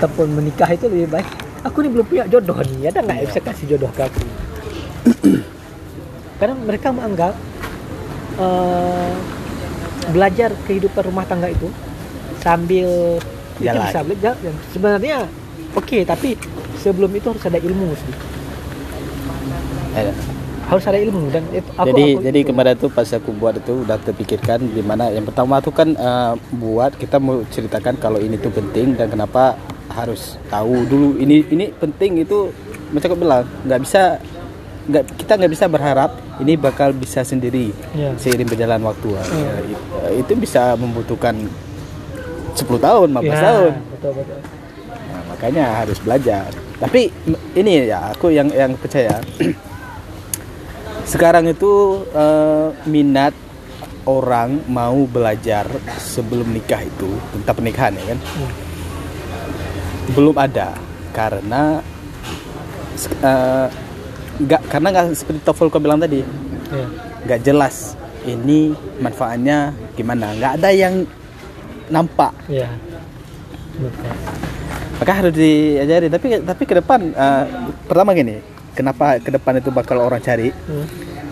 ataupun menikah itu lebih baik. Aku nih belum punya jodoh nih ada nggak yang bisa kasih jodoh ke aku? Karena mereka menganggap eh, belajar kehidupan rumah tangga itu sambil Jalan. bisa belajar dan sebenarnya oke tapi sebelum itu harus ada ilmu sih Eh, harus ada ilmu dan itu aku, jadi aku- jadi kemarin tuh pas aku buat itu udah terpikirkan gimana yang pertama tuh kan eh, buat kita mau ceritakan kalau ini tuh penting dan kenapa harus tahu dulu ini ini penting itu aku bilang nggak bisa nggak kita nggak bisa berharap ini bakal bisa sendiri Ya. seiring berjalan waktu Ya. Ya, it- itu bisa membutuhkan 10 tahun 15 Ya, tahun betul betul Nah, makanya harus belajar. Tapi ini ya aku yang yang percaya sekarang itu eh, minat orang mau belajar sebelum nikah itu tentang pernikahan ya kan Hmm. Belum ada. Karena eh, nggak karena nggak seperti TOEFL kau bilang tadi ya. nggak jelas ini manfaatnya gimana. Nggak ada yang nampak. Ya betul. Maka harus diajari. Tapi tapi ke depan eh, pertama gini kenapa ke depan itu bakal orang cari? Hmm.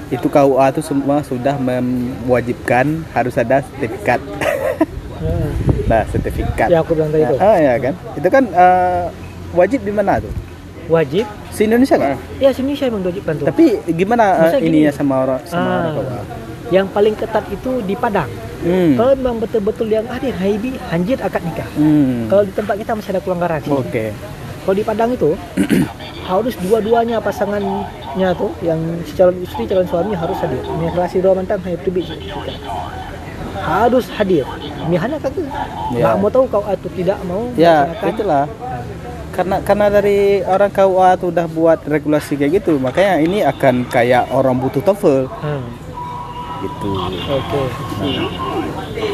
itu KUA itu semua sudah mewajibkan harus ada sertifikat. Hmm. Nah sertifikat. Ya aku bilang tadi itu ah ya kan? Itu kan eh, wajib di mana tuh? Wajib? Si Indonesia kan? Ya sini saya memang wajibkan tuh tapi gimana eh, Masa gini? ininya sama orang sama Ah. orang yang paling ketat itu di Padang. Hmm. kalau memang betul-betul yang hadir Haibi hanjir akad nikah. Hmm. kalau di tempat kita masih ada kelonggaran oke. Kalau di Padang itu harus dua-duanya pasangannya tuh yang si calon istri calon suami harus hadir. Ini relasi dua mantan to be harus hadir. Mihana kata. Ya. nggak mau tahu kau atau tidak mau ya itulah. Karena karena dari orang KUA tuh udah buat regulasi kayak gitu makanya ini akan kayak orang butuh TOEFL. Hmm, gitu. Oke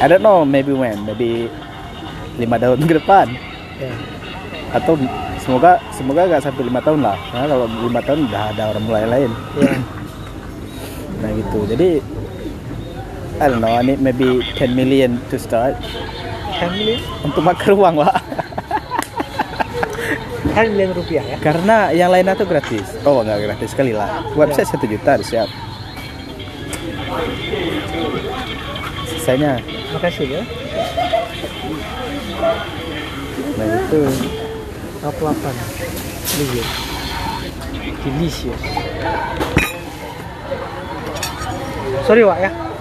I don't know maybe when maybe lima tahun ke depan. Ya. atau semoga semoga nggak sampai lima tahun lah. Karena kalau lima tahun udah ada orang mulai lain. Ya. Nah gitu. Jadi I don't know I need maybe 10 million to start. Hamilin untuk makan uang pak Hamilin rupiah ya? Karena yang lainnya tuh gratis. Oh nggak gratis sekali lah. Website satu juta harus siap. Sisanya. Makasih ya. Nah itu. 88 million delicious. Sorry Wak ya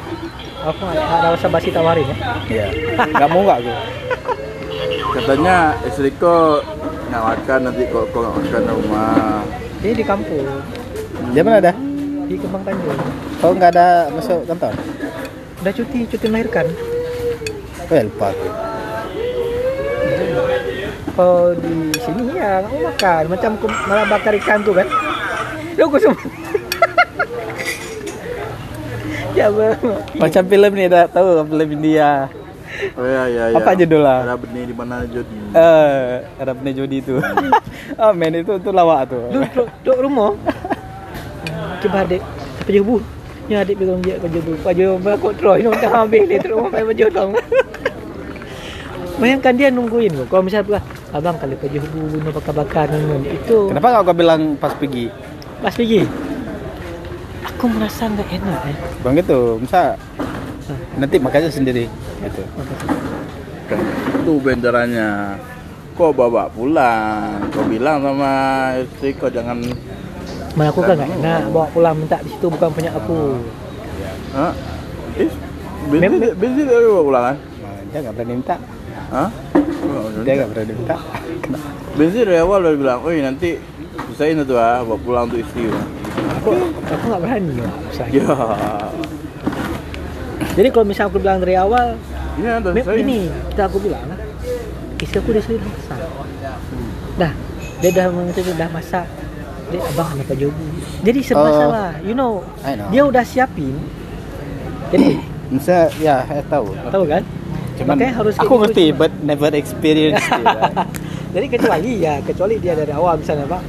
aku nggak ada usah basi tawarin ya. Ya nggak mau nggak gue Katanya istriku nggak makan nanti kok kok nggak makan di rumah. ini di kampung. Dia mana ada? Di Kembang Tanjung. Oh nggak ada masuk kantor? Udah cuti cuti melahirkan. Oh ya lupa aku. Kalau di sini ya nggak mau makan. Macam malah bakar ikan tuh kan? Aku semua ya bang macam film nih dah tahu film India Oh ya ya ya. Apa judulnya? Ada benih di mana Jody? eh ada benih jodi itu oh men itu itu lawak tuh Duk, duk, duk rumah. Coba adik, apa jebu? Ya adik pegang dia tu. Pak Jodoh aku Troy ni tak ambil ni terus rumah Pak Jodoh. Bayangkan dia nungguin kok. Kalau misalnya abang kali Pak Jodoh bunuh bakar-bakar. Itu kenapa kau bilang pas pergi pas pergi. Aku merasa nggak enak eh. bang gitu masa nanti makanya sendiri gitu itu benderanya. Kok bawa pulang? Kau bilang sama istri kau jangan Mana aku kan nggak enak bawa pulang minta di situ bukan punya aku. Hah? Ih, bensin, dari bawa pulang kan? Dia nggak berani minta Hah? dia nggak berani minta Bensin dari awal udah bilang, oh nanti bisain itu ah, bawa pulang untuk istri. Aku aku nggak berani lah. sayang. Ya, Jadi kalau misalnya aku bilang dari awal, saya. ini kita aku bilang istri aku dia sendiri masak dah dia dah mengatakan dah masak dia abang anak Pak Jobu jadi serba Oh. salah you know know. dia udah siapin jadi Bisa ya saya tahu. tahu kan Cuman Makanya harus aku ngerti semua. but never experience it, right? jadi kecuali ya kecuali dia dari awal misalnya pak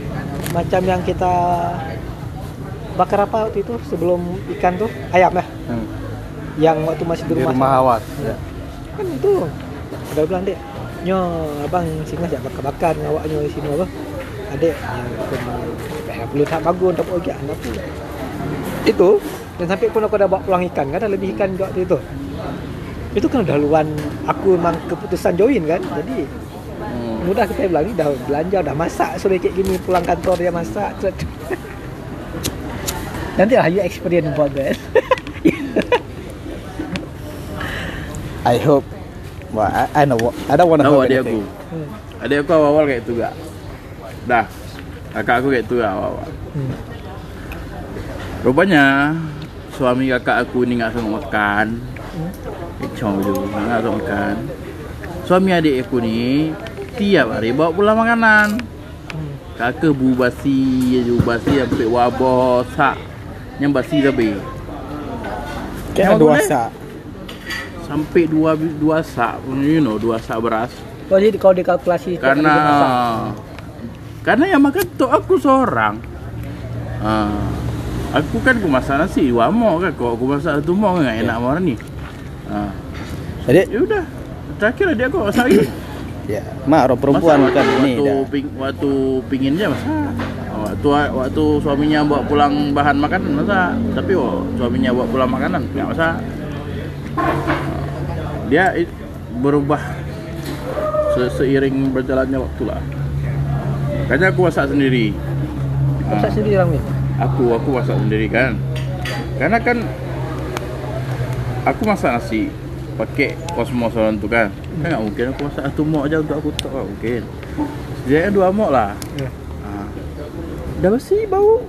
macam yang kita bakar apa waktu itu sebelum ikan tuh ayam ya Hmm. yang waktu masih di Di rumah, rumah awak. kan itu udah bilang deh nyo abang bakar-bakar dengan awak nyo di sini apa adik ya perlu tak bagus untuk pergi anak tu itu dan sampai pun aku dah bawa pulang ikan kan dah lebih ikan juga waktu itu itu kan dah luan aku memang keputusan join kan jadi Hmm. mudah kita bilang ni dah belanja dah masak sore kayak gini pulang kantor dia masak. nanti lah you experience about that I hope well, I, I know what- I don't want to Tahu hope adik aku. Hmm. Adik aku awal-awal kayak itu gak? Dah. Kakak aku kayak itu gak awal-awal. Hmm. Rupanya suami kakak aku ni nggak sanggup makan. Kecong je, nggak sanggup makan. Suami adik aku ni tiap hari bawa pulang makanan. Hmm. Kakak bu basi, bu basi sampai wabah sak. Yang basi tapi Yang dua sak. sampai dua dua sak, you know, dua sak beras. Oh, jadi kalau dikalkulasi Karena karena yang makan tu aku seorang. Ha. Aku kan aku masak nasi dua mok kan. Kalau aku masak satu mok kan enak yeah. ni. Ha. Jadi Ya udah. Terakhir dia aku masak lagi. ya, mak orang perempuan Masak bukan waktu, ini waktu, dah. ping, waktu pingin je masak. Waktu waktu suaminya bawa pulang bahan makanan masak. Tapi oh, suaminya bawa pulang makanan enggak masak. Dia berubah se seiring berjalannya waktu lah. Makanya aku masak sendiri. masak Ha, sendiri ni aku aku masak sendiri kan. Karena kan aku masak nasi pakai kosmos orang tu kan. Kan tak mungkin aku masak satu mok aja untuk aku tak mungkin. Jadi dua mok lah. Ya. Ha. Dah bersih bau.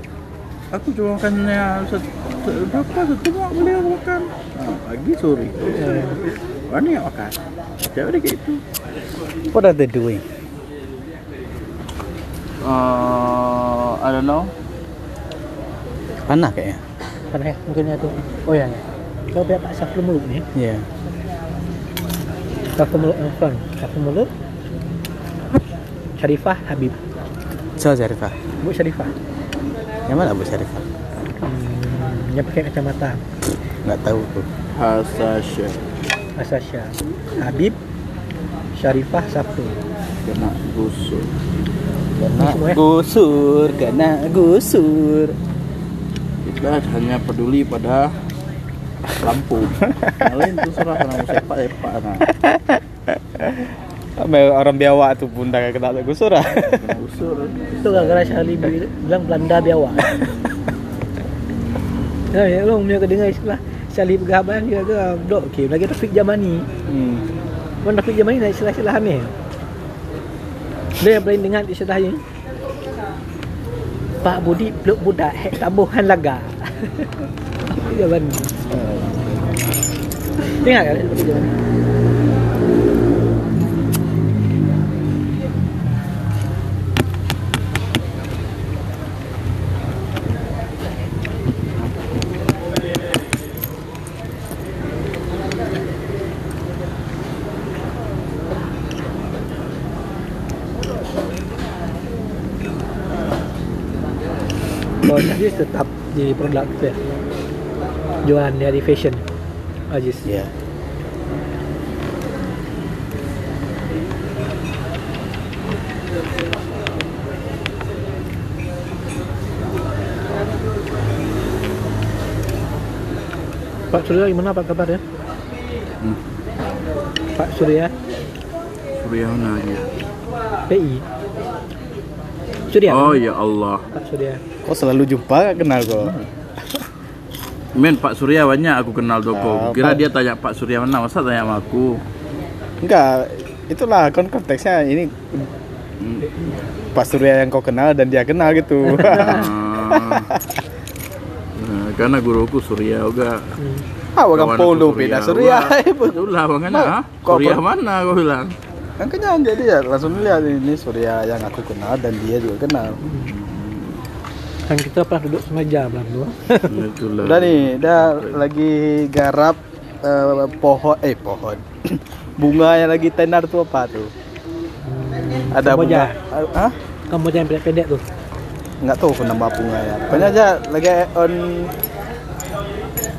Aku cuma makannya satu, berapa satu mok boleh aku makan. Ha, pagi sore. Eh, Mana yang makan? Siapa dia kayak itu? What are they doing? Uh, I don't know. Panah kayaknya. Panas ya mungkin ya tu oh ya ya. kau pihak Pak Safrul Muluk ni Ya. Safrul Muluk yang front Safrul Muluk Syarifah Habib So Syarifah. Bu Syarifah Yang mana Bu Syarifah? hmm, yang pakai kacamata Enggak tahu tuh. Hasasha. Asasya Habib Syarifah Safrul Kena gusur. Kena ya? gusur, kena gusur. Kita hanya peduli pada lampu. Yang lain tu serah nak sepak-sepak nah. Sampai orang biawak tu pun dah kena gusur lah. Kena gusur. itu gara-gara Syahli bilang Belanda biawak. Ya, ya, lo punya kedengar istilah Syahli bergahaban dia ke Dok, okey, lagi Taufik Jamani hmm. Mana Taufik Jamani nak istilah-istilah aneh Dia yang paling dengar istilahnya Pak Budi peluk budak hek tabuhan laga. Taufik Jamani Dengar kan Taufik Jamani Oh, Aziz tetap di produk ya Jualan dari fashion Aziz Ya. Pak Surya gimana apa kabar ya? Hmm. Pak Surya Surya mana dia? PI Surya Oh ya Allah. Pak Surya Kok selalu jumpa kenal kok? Men Pak Surya banyak aku kenal Doko. Kira Pak- dia tanya Pak Surya mana, masa tanya sama aku? Enggak, itulah kon konteksnya ini Hmm. Pak Surya yang kau kenal dan dia kenal gitu. Ah. Nah, karena guruku Surya juga. hmm. ah, aku lu beda Surya. Betul lah bangana. Mak, ha? kok Surya mana kau bilang? Makanya jadi ya langsung lihat ini Surya yang aku kenal dan dia juga kenal. Kan kita pernah duduk semeja belah dua Itulah. Udah nih, udah lagi garap eh, pohon eh pohon. bunga yang lagi tenar tuh apa tuh? Ada bunga. Kamboja. Hah? Kamu jangan pendek-pendek tuh Enggak tahu nama bunga ya. Pokoknya aja lagi on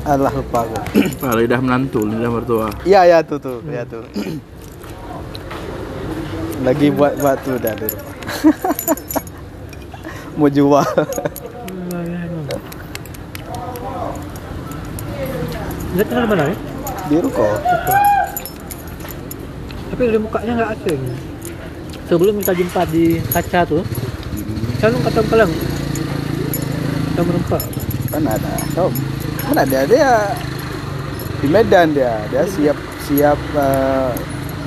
Alah lupa aku. Ah, lidah menantu, lidah mertua. Iya ya tuh tuh, ya tuh. lagi buat batu dah di rumah. Mau jual. Tinggal di mana ya? Di ruko. Tapi dari mukanya nggak asing. Sebelum kita jumpa di kaca tuh, selalu kata kalian kita merempak. Kan ada. Oh, kan ada dia di Medan dia. Dia siap siap eh,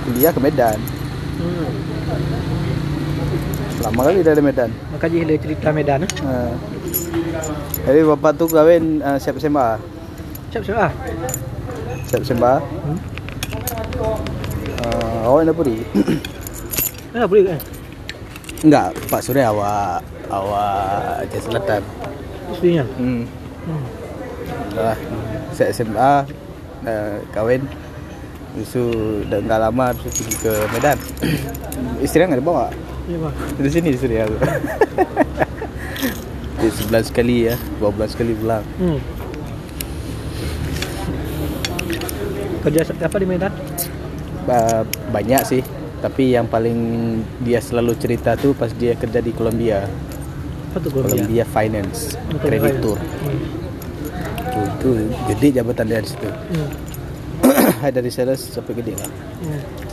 kuliah ke Medan. Hmm. Lama kali dia di Medan. Makanya dia cerita Medan. eh. Eh. Jadi bapak tuh kawin eh, siap SMA. Siap siap ah. Siap SMA. Hmm. Uh, awak nak pergi? Ah boleh kan? Enggak, Pak Surya awak awak Aceh Selatan. Istrinya. Hmm. Hmm. Dah saya SMA uh, kahwin. Isu dah enggak lama terus pergi ke Medan. Istri enggak dibawa. Iya. Di sini istri aku. Di 11 kali ya, 12 kali pulang. Hmm. Kerja apa di Medan? Ba- banyak sih, tapi yang paling dia selalu cerita tuh pas dia kerja di Columbia. Apa tuh Columbia? Columbia Finance, kreditur. Hmm. Tuh, tuh gede jabatan dia di situ. Hmm. Dari sales sampai gede lah. Hmm.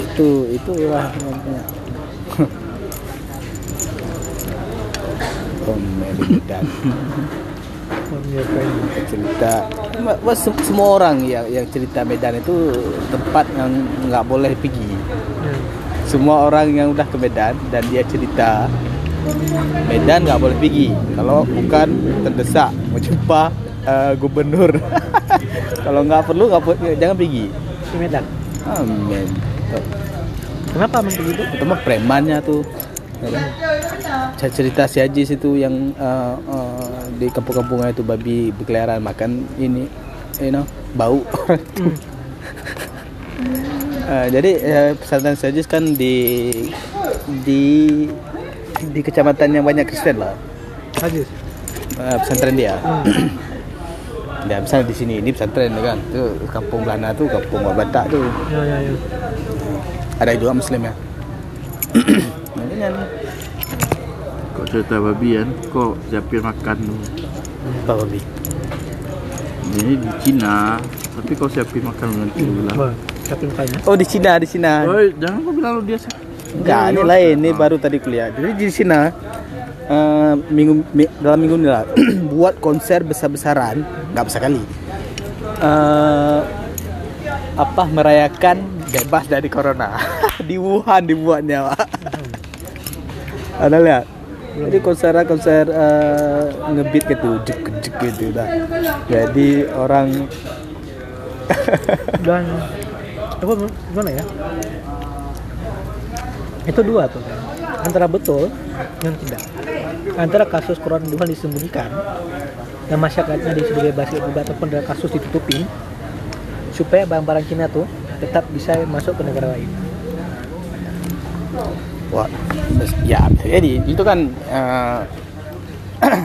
Itu itu lah namanya. Medan Columbia Finance. cerita Ma- ma- sem- semua orang yang yang cerita Medan itu tempat yang nggak boleh pergi Hmm. semua orang yang udah ke Medan dan dia cerita Medan nggak boleh pergi kalau bukan terdesak mau jumpa eh, gubernur kalau nggak perlu nggak jangan pergi Di Medan. Amin Kenapa memang begitu? itu mah premannya tuh ya kan? saya cerita si Ajis itu yang eh, eh, di kampung-kampungnya itu babi berkeliaran makan ini you know bau Hmm. Eh, jadi eh, pesantren si Ajis kan di di di kecamatan yang banyak Kristen lah Hadis. eh, pesantren dia Hmm. Dia misalnya di sini ini pesantren kan. Itu kampung Belana tuh kampung orang Batak tuh Ya ya ya. ada juga Muslim ya. Nih, Kok cerita babi kan? Kok siapin makan tu. Apa babi. Ini di Cina Tapi kau siapin makan dengan tu tapi mukanya. oh di Cina di Cina. Oh, jangan kau bilang lu dia Enggak, ini lain. Ini baru tadi kuliah. Jadi di sini eh, minggu mi- dalam minggu ini lah buat konser besar-besaran, nggak besar kali. Eh, apa merayakan bebas dari corona di Wuhan dibuatnya, Pak. Ada lihat? Jadi konser konser eh, ngebeat gitu, juk juk gitu dah. Jadi orang Dan apa gimana ya? Itu dua tuh. Antara betul dan tidak. Antara kasus di Wuhan disembunyikan dan masyarakatnya disuruh bebas ataupun ada kasus ditutupin supaya barang-barang Cina tuh tetap bisa masuk ke negara lain. Wah, ya jadi itu kan eh,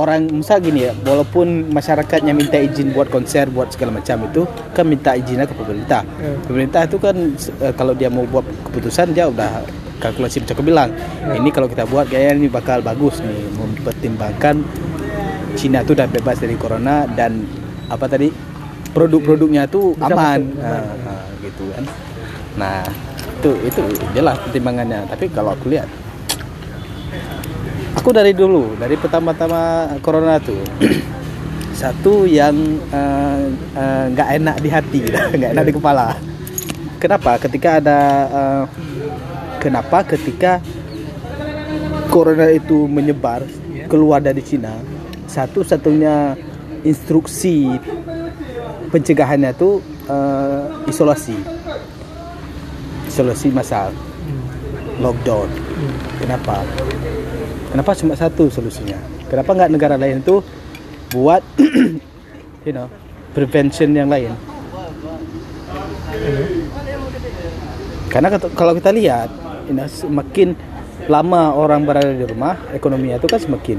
orang misal gini ya, walaupun masyarakatnya minta izin buat konser, buat segala macam itu kan minta izinnya ke pemerintah. Hmm. Pemerintah itu kan eh, kalau dia mau buat keputusan dia udah kalkulasi aku bilang. Ini kalau kita buat kayaknya ini bakal bagus nih, mempertimbangkan Cina tuh udah bebas dari corona dan apa tadi produk-produknya tuh Bisa aman, Nah, nah, gitu kan. Nah, itu itu jelas pertimbangannya. Tapi kalau aku lihat aku dari dulu dari pertama-tama corona tuh satu yang eh, eh, nggak enak di hati nggak enak di kepala kenapa ketika ada eh, kenapa ketika corona itu menyebar Ya. keluar dari Cina satu-satunya instruksi pencegahannya tuh eh, isolasi isolasi massal Hmm. lockdown Hmm. Kenapa? Kenapa cuma satu solusinya? Kenapa nggak negara lain itu buat you know prevention yang lain? Karena ket- kalau kita lihat, semakin lama orang berada di rumah, ekonominya itu kan semakin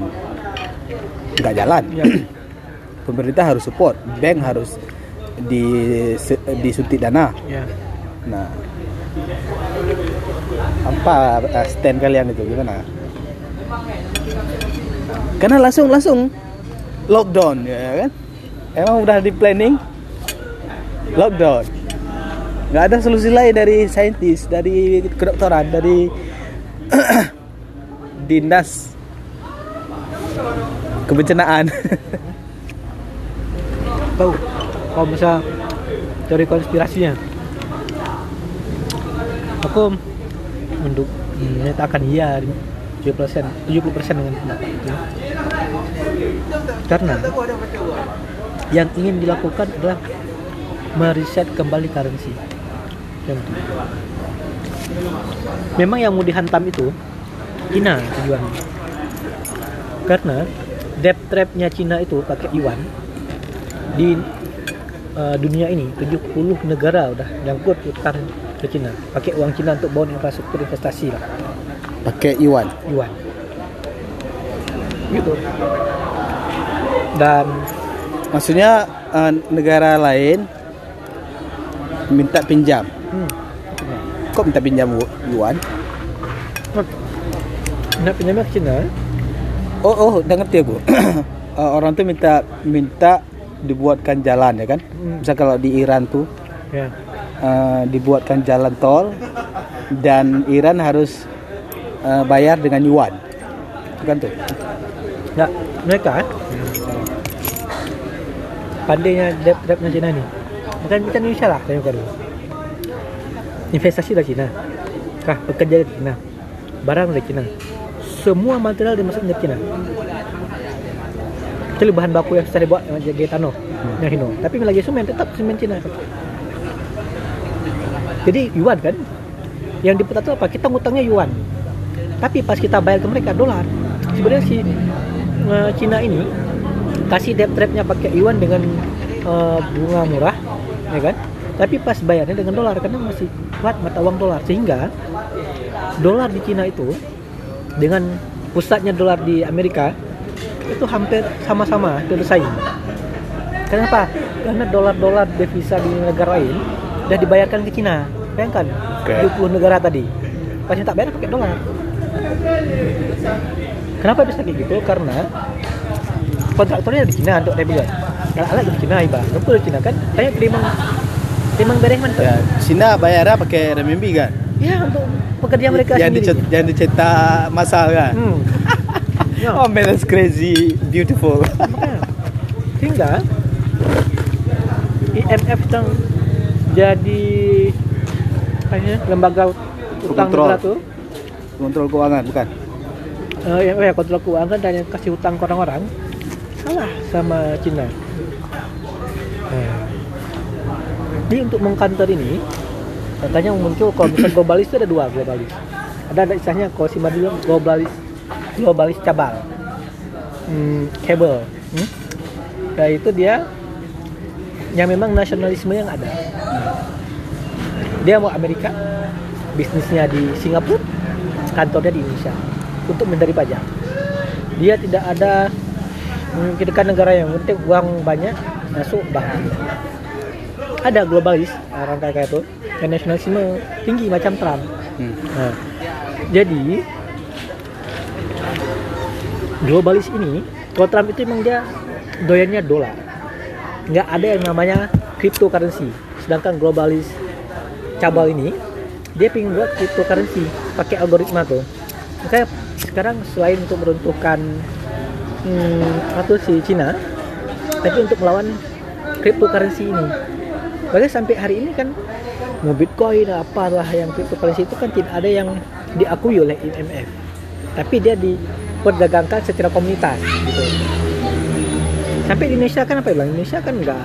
nggak jalan. Ya. Pemerintah harus support, bank harus di disuntik dana. Ya. Nah, apa uh, stand kalian itu gimana? Karena langsung langsung lockdown ya kan? Emang udah di planning lockdown. Nggak ada solusi lain dari saintis, dari kedokteran, dari dinas kebencanaan. tahu kalau misal teori konspirasinya aku menduk menyatakan iya 70 persen 70 persen dengan pendapat karena yang ingin dilakukan adalah meriset kembali currency. Memang yang mau dihantam itu Cina tujuannya karena debt trapnya Cina itu pakai yuan di uh, dunia ini 70 negara udah nyangkut utang ke Cina. Pakai uang Cina untuk bangun infrastruktur investasi lah. Pakai yuan. yuan. Gitu. Dan Maksudnya uh, negara lain minta pinjam. Kok minta pinjam yu- yuan? nak pinjamnya ke Cina Oh, oh, udah ngerti aku. Uh, orang tuh minta minta dibuatkan jalan ya kan? Hmm. Misal kalau di Iran tuh ya uh, dibuatkan jalan tol dan Iran harus uh, bayar dengan yuan. Kan tuh. Nah, mereka pandainya debt trapnya Cina nih. Bukan kita Indonesia lah kayak dulu. Investasi dari Cina. Kah, pekerja dari Cina. Barang dari Cina. Semua material dimasuk dari Cina. Kecuali bahan baku yang sudah dibuat yang tanah, yang Hino. Tapi lagi semen tetap semen Cina. Jadi yuan kan? Yang diputar itu apa? Kita ngutangnya yuan. Tapi pas kita bayar ke mereka dolar. Sebenarnya si uh, Cina ini kasih debt trapnya pakai yuan dengan uh, bunga murah, ya kan? Tapi pas bayarnya dengan dolar karena masih kuat mata uang dolar sehingga dolar di Cina itu dengan pusatnya dolar di Amerika itu hampir sama-sama bersaing. Kenapa? Karena dolar-dolar devisa di negara lain udah dibayarkan ke Cina. Bayangkan, Oke. 20 negara tadi. Pasnya tak bayar pakai dolar. Kenapa bisa kayak gitu? Karena kontraktornya di Cina untuk rebuild. Kalau alat di Cina iba, ngumpul di Cina kan, saya terima terima beres mantap. Ya, Cina bayarnya pakai renminbi kan? Ya untuk pekerja mereka yang, sendiri. dicet, yang dicetak masal kan? Hmm. Ya. Oh man, that's crazy, beautiful. Sehingga IMF sedang jadi apa ya, lembaga utang Kontrol. negara tuh Kontrol keuangan bukan? eh, yang ya, kontrol keuangan dan yang kasih utang ke orang-orang salah sama Cina. Nah, Jadi untuk mengkantor ini katanya muncul kalau misalnya globalis itu ada dua globalis. Ada ada istilahnya kalau si bilang globalis globalis cabal. Hmm, kabel. Hmm? Nah, itu dia yang memang nasionalisme yang ada. Dia mau Amerika, bisnisnya di Singapura, kantornya di Indonesia untuk menghindari pajak. Dia tidak ada memikirkan negara yang penting uang banyak masuk bahan. Ada globalis orang kayak itu, yang nasionalisme tinggi macam Trump. Hmm. Nah, jadi globalis ini, kalau Trump itu emang dia doyannya dolar. Nggak ada yang namanya cryptocurrency. Sedangkan globalis cabal ini, dia pengen buat cryptocurrency pakai algoritma tuh. Makanya sekarang selain untuk meruntuhkan hmm, apa tuh si Cina, tapi untuk melawan cryptocurrency ini. Padahal sampai hari ini kan mau Bitcoin apalah yang cryptocurrency itu kan tidak ada yang diakui oleh IMF. Tapi dia diperdagangkan secara komunitas gitu. Sampai di Indonesia kan apa ya bilang? Indonesia kan nggak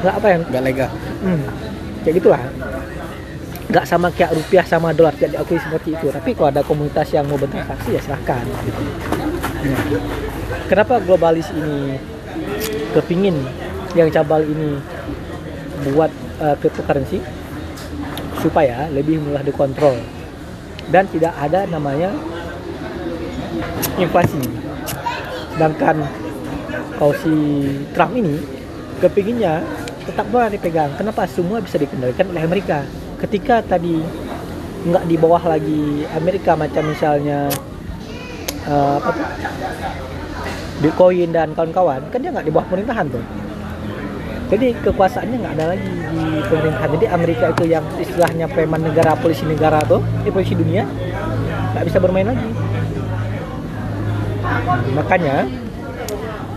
nggak apa ya? Gak legal. Hmm, kayak gitulah. Nggak sama kayak rupiah sama dolar tidak diakui seperti itu. Tapi kalau ada komunitas yang mau bertransaksi ya silahkan. Gitu. Nah, kenapa globalis ini kepingin yang cabal ini buat uh, cryptocurrency supaya lebih mudah dikontrol dan tidak ada namanya inflasi. Sedangkan kalau si Trump ini kepinginnya tetap dolar dipegang. Kenapa? Semua bisa dikendalikan oleh Amerika. Ketika tadi nggak di bawah lagi Amerika macam misalnya eh, apa tuh Bitcoin dan kawan-kawan kan dia nggak di bawah pemerintahan tuh jadi kekuasaannya nggak ada lagi di pemerintahan. Jadi Amerika itu yang istilahnya preman negara polisi negara tuh eh, polisi dunia nggak bisa bermain lagi. Makanya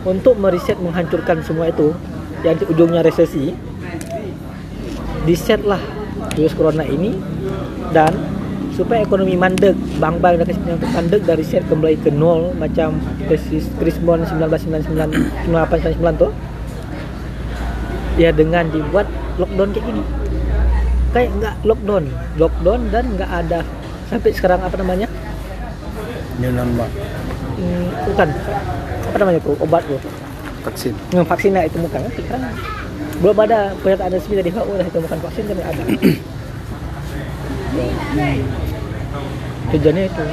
untuk meriset menghancurkan semua itu yang di ujungnya resesi disetlah virus corona ini dan supaya ekonomi mandek bank-bank dan mandek dari set kembali ke nol macam krisis Krismon 1999 1999 tuh ya dengan dibuat lockdown kayak gini. Kayak nggak lockdown. Lockdown dan nggak ada sampai sekarang apa namanya? New normal. Hmm, bukan. Apa namanya tuh? Obat tuh. Vaksin. Yang vaksinnya itu bukan. Kan sekarang belum ada. Pernyataan resmi dari WHO lah itu bukan vaksin tapi ada. Tujuannya itu.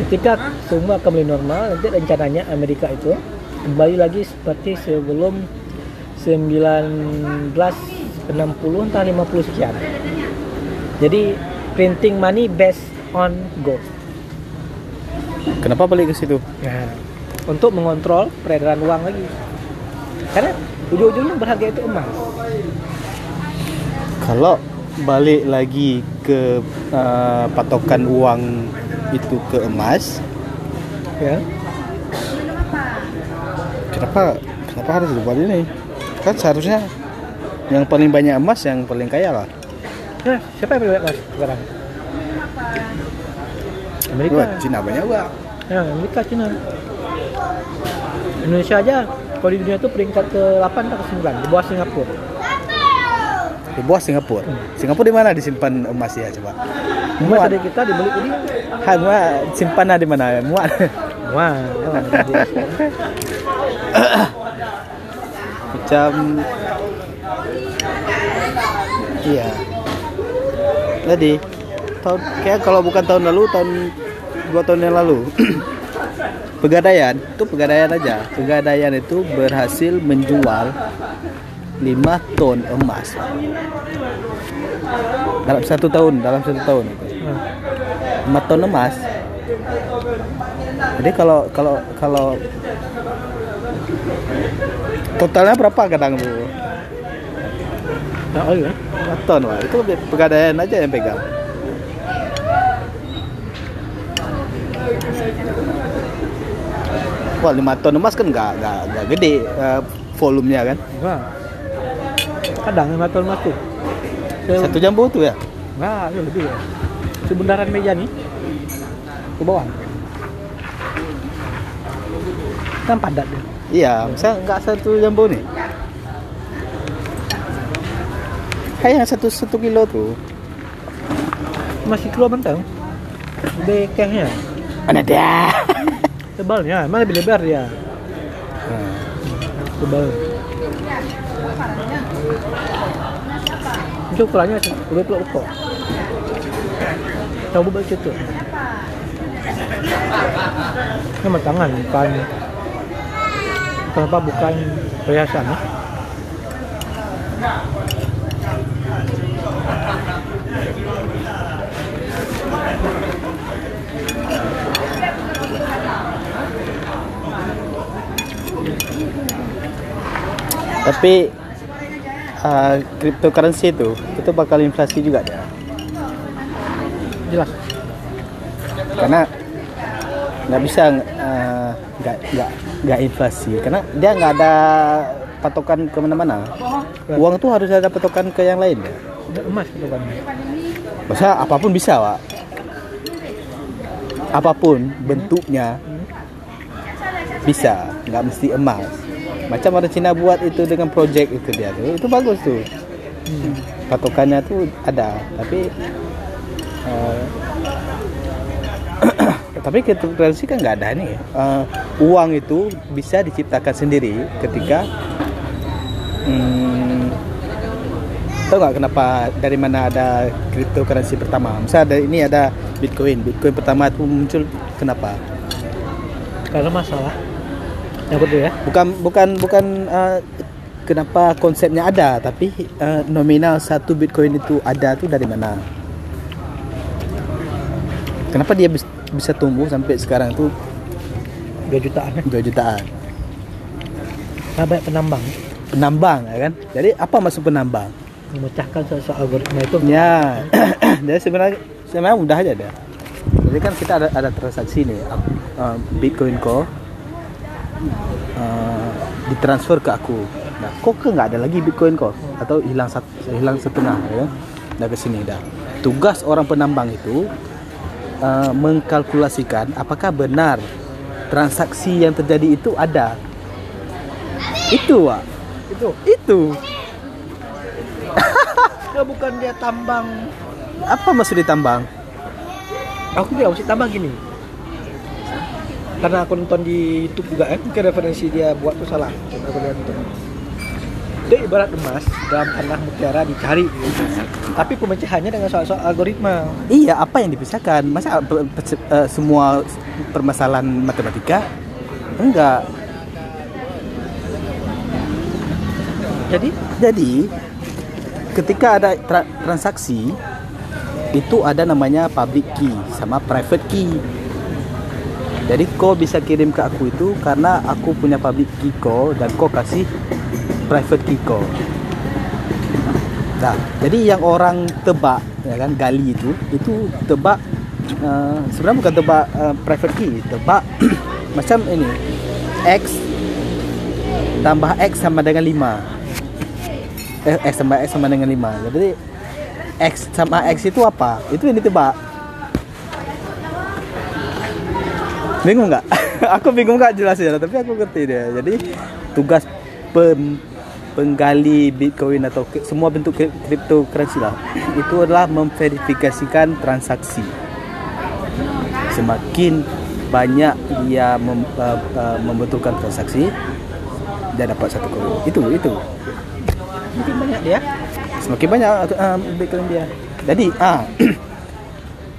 Ketika semua kembali normal nanti rencananya Amerika itu kembali lagi seperti sebelum 1960 entah 50 sekian jadi printing money based on gold kenapa balik ke situ Nah, untuk mengontrol peredaran uang lagi. Karena ujung-ujungnya berharga itu emas. kalau balik lagi ke uh, patokan uang itu ke emas Ya. Kenapa kenapa harus dibuat ini kan seharusnya yang paling banyak emas yang paling kaya lah Nah, siapa yang paling banyak emas sekarang? Amerika. Wah, Cina banyak gak Ya, Amerika, Cina. Indonesia aja kalau di dunia itu peringkat ke-8 atau ke-9 di bawah Singapura. di bawah Singapura Singapura di mana disimpan emas ya coba Emas Muat. ada kita dibeli ini. Ha, muat simpannya di mana muat jadi. macam iya. Tadi tahun kayak kalau bukan tahun lalu tahun dua tahun yang lalu. Pegadaian itu pegadaian aja. Pegadaian itu berhasil menjual 5 ton emas. Dalam satu tahun dalam satu tahun. Itu Nah, 5 ton emas. Jadi kalau kalau kalau totalnya berapa kadang bu Nah, oh iya. 5 ton wah itu pegadaian aja yang pegang Wah 5 ton emas kan nggak nggak nggak gede eh, volumenya kan Wah. Kadang yang tahun emas tuh. Se- satu jambu tuh ya Nah, itu lebih ya. Sebundaran meja nih ke bawah. Kan padat dia. Iya saya nggak satu jambu nih kayak yang satu satu kilo tuh Masih keluar bentang. Bekehnya, mana dia tebalnya, mana lebih lebar dia. Nah, Tebal. Itu ukurannya udah peluk kok. Coba buat itu. Nama tangan bukan kenapa bukan perhiasan ya? tapi uh, cryptocurrency itu itu bakal inflasi juga dia Jelas. karena nggak bisa uh, nggak nggak inflasi karena dia nggak ada patokan ke mana-mana uang tuh harus ada patokan ke yang lain ya emas kan. Masa apa pun bisa, Pak. Apa pun bentuknya bisa, nggak mesti emas. Macam orang Cina buat itu dengan project itu dia tuh, itu bagus tuh. Patokannya tuh ada, tapi eh, tapi cryptocurrency kan nggak ada nih. Eh, uang itu bisa diciptakan sendiri ketika hmm, tahu nggak kenapa dari mana ada cryptocurrency pertama? Misalnya ada, ini ada Bitcoin. Bitcoin pertama itu muncul kenapa? Karena masalah. Yang kedua ya. Bukan bukan bukan uh, kenapa konsepnya ada tapi uh, nominal satu bitcoin itu ada tuh dari mana kenapa dia bisa tumbuh sampai sekarang tuh 2 jutaan ya. 2 jutaan. Banyak penambang. Penambang ya kan? Jadi apa maksud penambang? Memecahkan soal algoritma itu. Ya jadi sebenarnya sebenarnya mudah aja deh jadi kan kita ada ada transaksi nih uh, bitcoin ko uh, ditransfer ke aku. Nah kok ke nggak ada lagi bitcoin ko? Atau hilang satu hilang setengah ya dah ke sini dah. Tugas orang penambang itu uh, mengkalkulasikan apakah benar transaksi yang terjadi itu ada. Itu Wak. itu. Itu. Dia bukan dia tambang. Apa maksud ditambang aku bilang mesti tambang gini. Karena aku nonton di YouTube juga kan mungkin referensi dia buat tuh salah. Aku lihat itu dia ibarat emas dalam tanah mutiara dicari tapi pemecahannya dengan soal-soal algoritma Iya, apa yang dipisahkan? Masa eh, semua permasalahan matematika? Enggak. jadi Jadi ketika ada tra- transaksi itu ada namanya public key sama private key. Jadi kau bisa kirim ke aku itu karena aku punya public key kau dan kau kasih private kau. Nah, jadi yang orang tebak ya kan gali itu itu tebak eh, sebenarnya bukan tebak eh, private key, tebak macam ini x tambah x sama dengan 5 eh, X tambah X sama dengan 5 Jadi X sama X itu apa? Itu yang ditebak Bingung nggak? aku bingung nggak jelasnya Tapi aku ngerti deh Jadi tugas pem, penggali Bitcoin atau ke- semua bentuk cryptocurrency lah. Itu adalah memverifikasikan transaksi. Semakin banyak dia mem, uh, uh, membetulkan transaksi dia dapat satu koin itu itu. Mungkin banyak dia? Semakin banyak uh, bitcoin dia. Jadi ah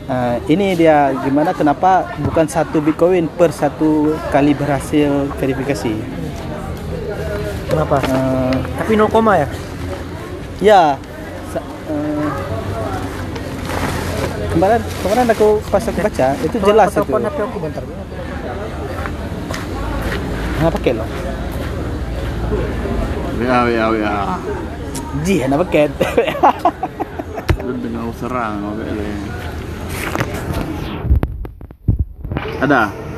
uh, ini dia gimana kenapa bukan satu bitcoin per satu kali berhasil verifikasi kenapa? Uh, tapi 0, ya? Ya. Sa- uh, kemarin kemarin aku pas aku baca itu jelas itu telepon HP aku bentar. Nggak pakai loh. Ya, ya, ya. ji nggak pakai. Lu dengar serang oke. Ada.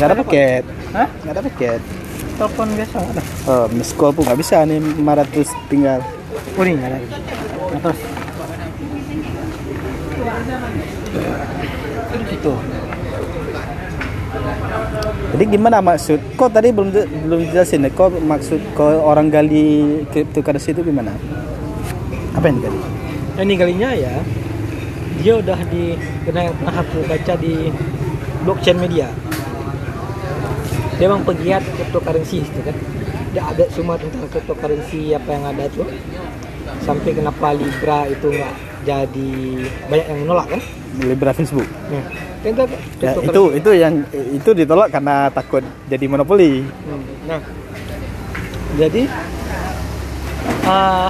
Nggak ada paket Hah? nggak ada paket telepon biasa ada oh miss call pun nggak bisa nih 500 tinggal oh ini nggak ada terus gitu Jadi gimana maksud? Kok tadi belum belum jelasin ya? Kok maksud kok orang gali cryptocurrency itu gimana? Apa yang digali? Yang ini kalinya ya dia udah di pernah pernah aku baca di blockchain media dia memang pegiat cryptocurrency gitu kan dia update semua tentang cryptocurrency apa yang ada tuh sampai kenapa Libra itu nggak jadi banyak yang menolak kan Libra Facebook. kan itu Ya, cryptocurrency. itu itu yang itu ditolak karena takut jadi monopoli. Hmm, Nah, jadi uh,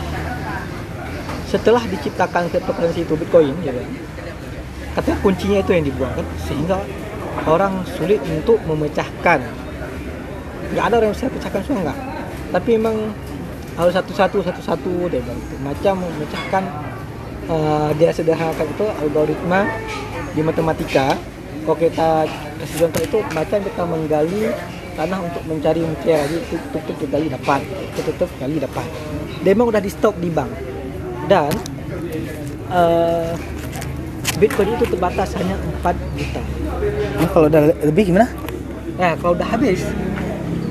setelah diciptakan cryptocurrency itu Bitcoin, ya kan, katanya kuncinya itu yang dibuang kan, sehingga orang sulit untuk memecahkan. Nggak ada orang yang bisa pecahkan semua nggak. Tapi memang harus satu-satu satu-satu deh bang. Macam memecahkan uh, dia sederhanakan itu algoritma di matematika. Kalau kita kasih contoh itu macam kita menggali tanah untuk mencari mutiara jadi tutup tutup tutup gali dapat tutup tutup gali dapat dia memang udah di stok di bank dan uh, Bitcoin itu terbatas hanya 4 juta Nah, kalau udah lebih gimana? Nah, kalau udah habis,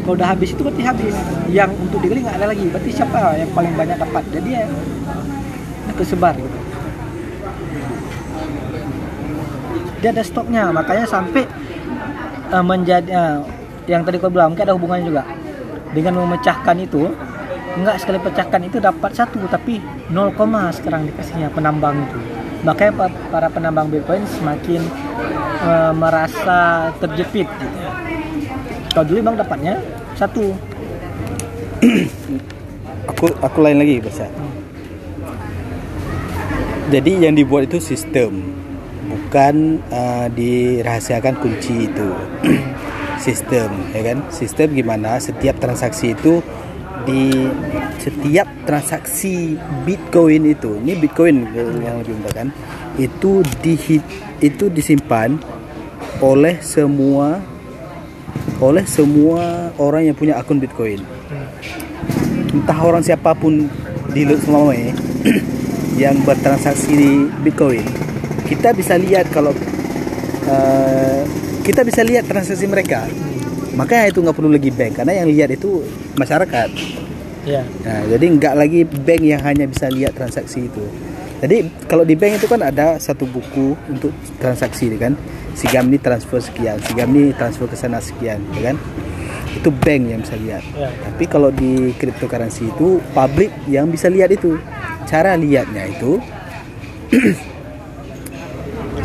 kalau udah habis itu berarti habis. Yang untuk digali nggak ada lagi. Berarti siapa yang paling banyak dapat? Jadi ya tersebar gitu. Dia ada stoknya, makanya sampai eh, menjadi eh, yang tadi kau bilang mungkin ada hubungannya juga dengan memecahkan itu. Enggak sekali pecahkan itu dapat satu, tapi 0, sekarang dikasihnya penambang itu. Makanya pa- para penambang Bitcoin semakin eh, merasa terjepit gitu. Kalau dulu memang dapatnya satu. Aku aku lain lagi bahasa jadi yang dibuat itu sistem. Bukan uh, dirahasiakan kunci itu. Sistem ya kan? Sistem gimana setiap transaksi itu di setiap transaksi bitcoin itu ini bitcoin yang lebih mudah kan? Itu di itu disimpan oleh semua oleh semua orang yang punya akun bitcoin entah orang siapa pun di selama ini yang bertransaksi di Bitcoin, kita bisa lihat kalau uh, kita bisa lihat transaksi mereka. Makanya itu nggak perlu lagi bank karena yang lihat itu masyarakat. ya Nah, jadi nggak lagi bank yang hanya bisa lihat transaksi itu. Jadi kalau di bank itu kan ada satu buku untuk transaksi kan. Sigam ini transfer sekian, Sigam ini transfer ke sana sekian, ya kan? Itu bank yang bisa lihat. Ya. Tapi kalau di cryptocurrency itu publik yang bisa lihat itu. Cara lihatnya itu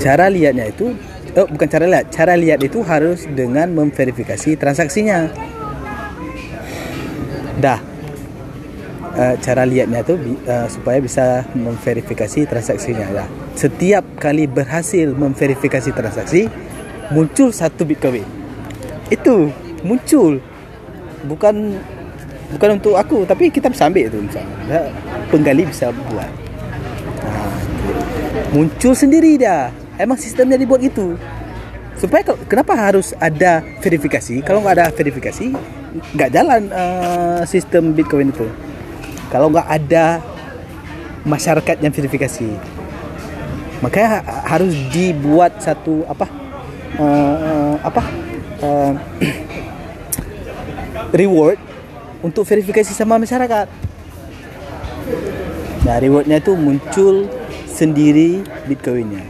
cara lihatnya itu oh, bukan cara lihat, cara lihat itu harus dengan memverifikasi transaksinya. Dah. Eh, cara lihatnya itu eh, supaya bisa memverifikasi transaksinya ya. Setiap kali berhasil memverifikasi transaksi muncul satu Bitcoin. Itu muncul. Bukan bukan untuk aku tapi kita bisa ambil itu misalnya Ya, penggali bisa buat. Nah, muncul sendiri dia. Emang sistemnya dibuat gitu supaya kenapa harus ada verifikasi? Kalau nggak ada verifikasi nggak jalan eh, sistem bitcoin itu. Kalau nggak ada masyarakat yang verifikasi makanya ha- harus dibuat satu apa? Eh, eh, apa? Eh, reward untuk verifikasi sama masyarakat. Nah, rewardnya itu muncul sendiri Bitcoinnya.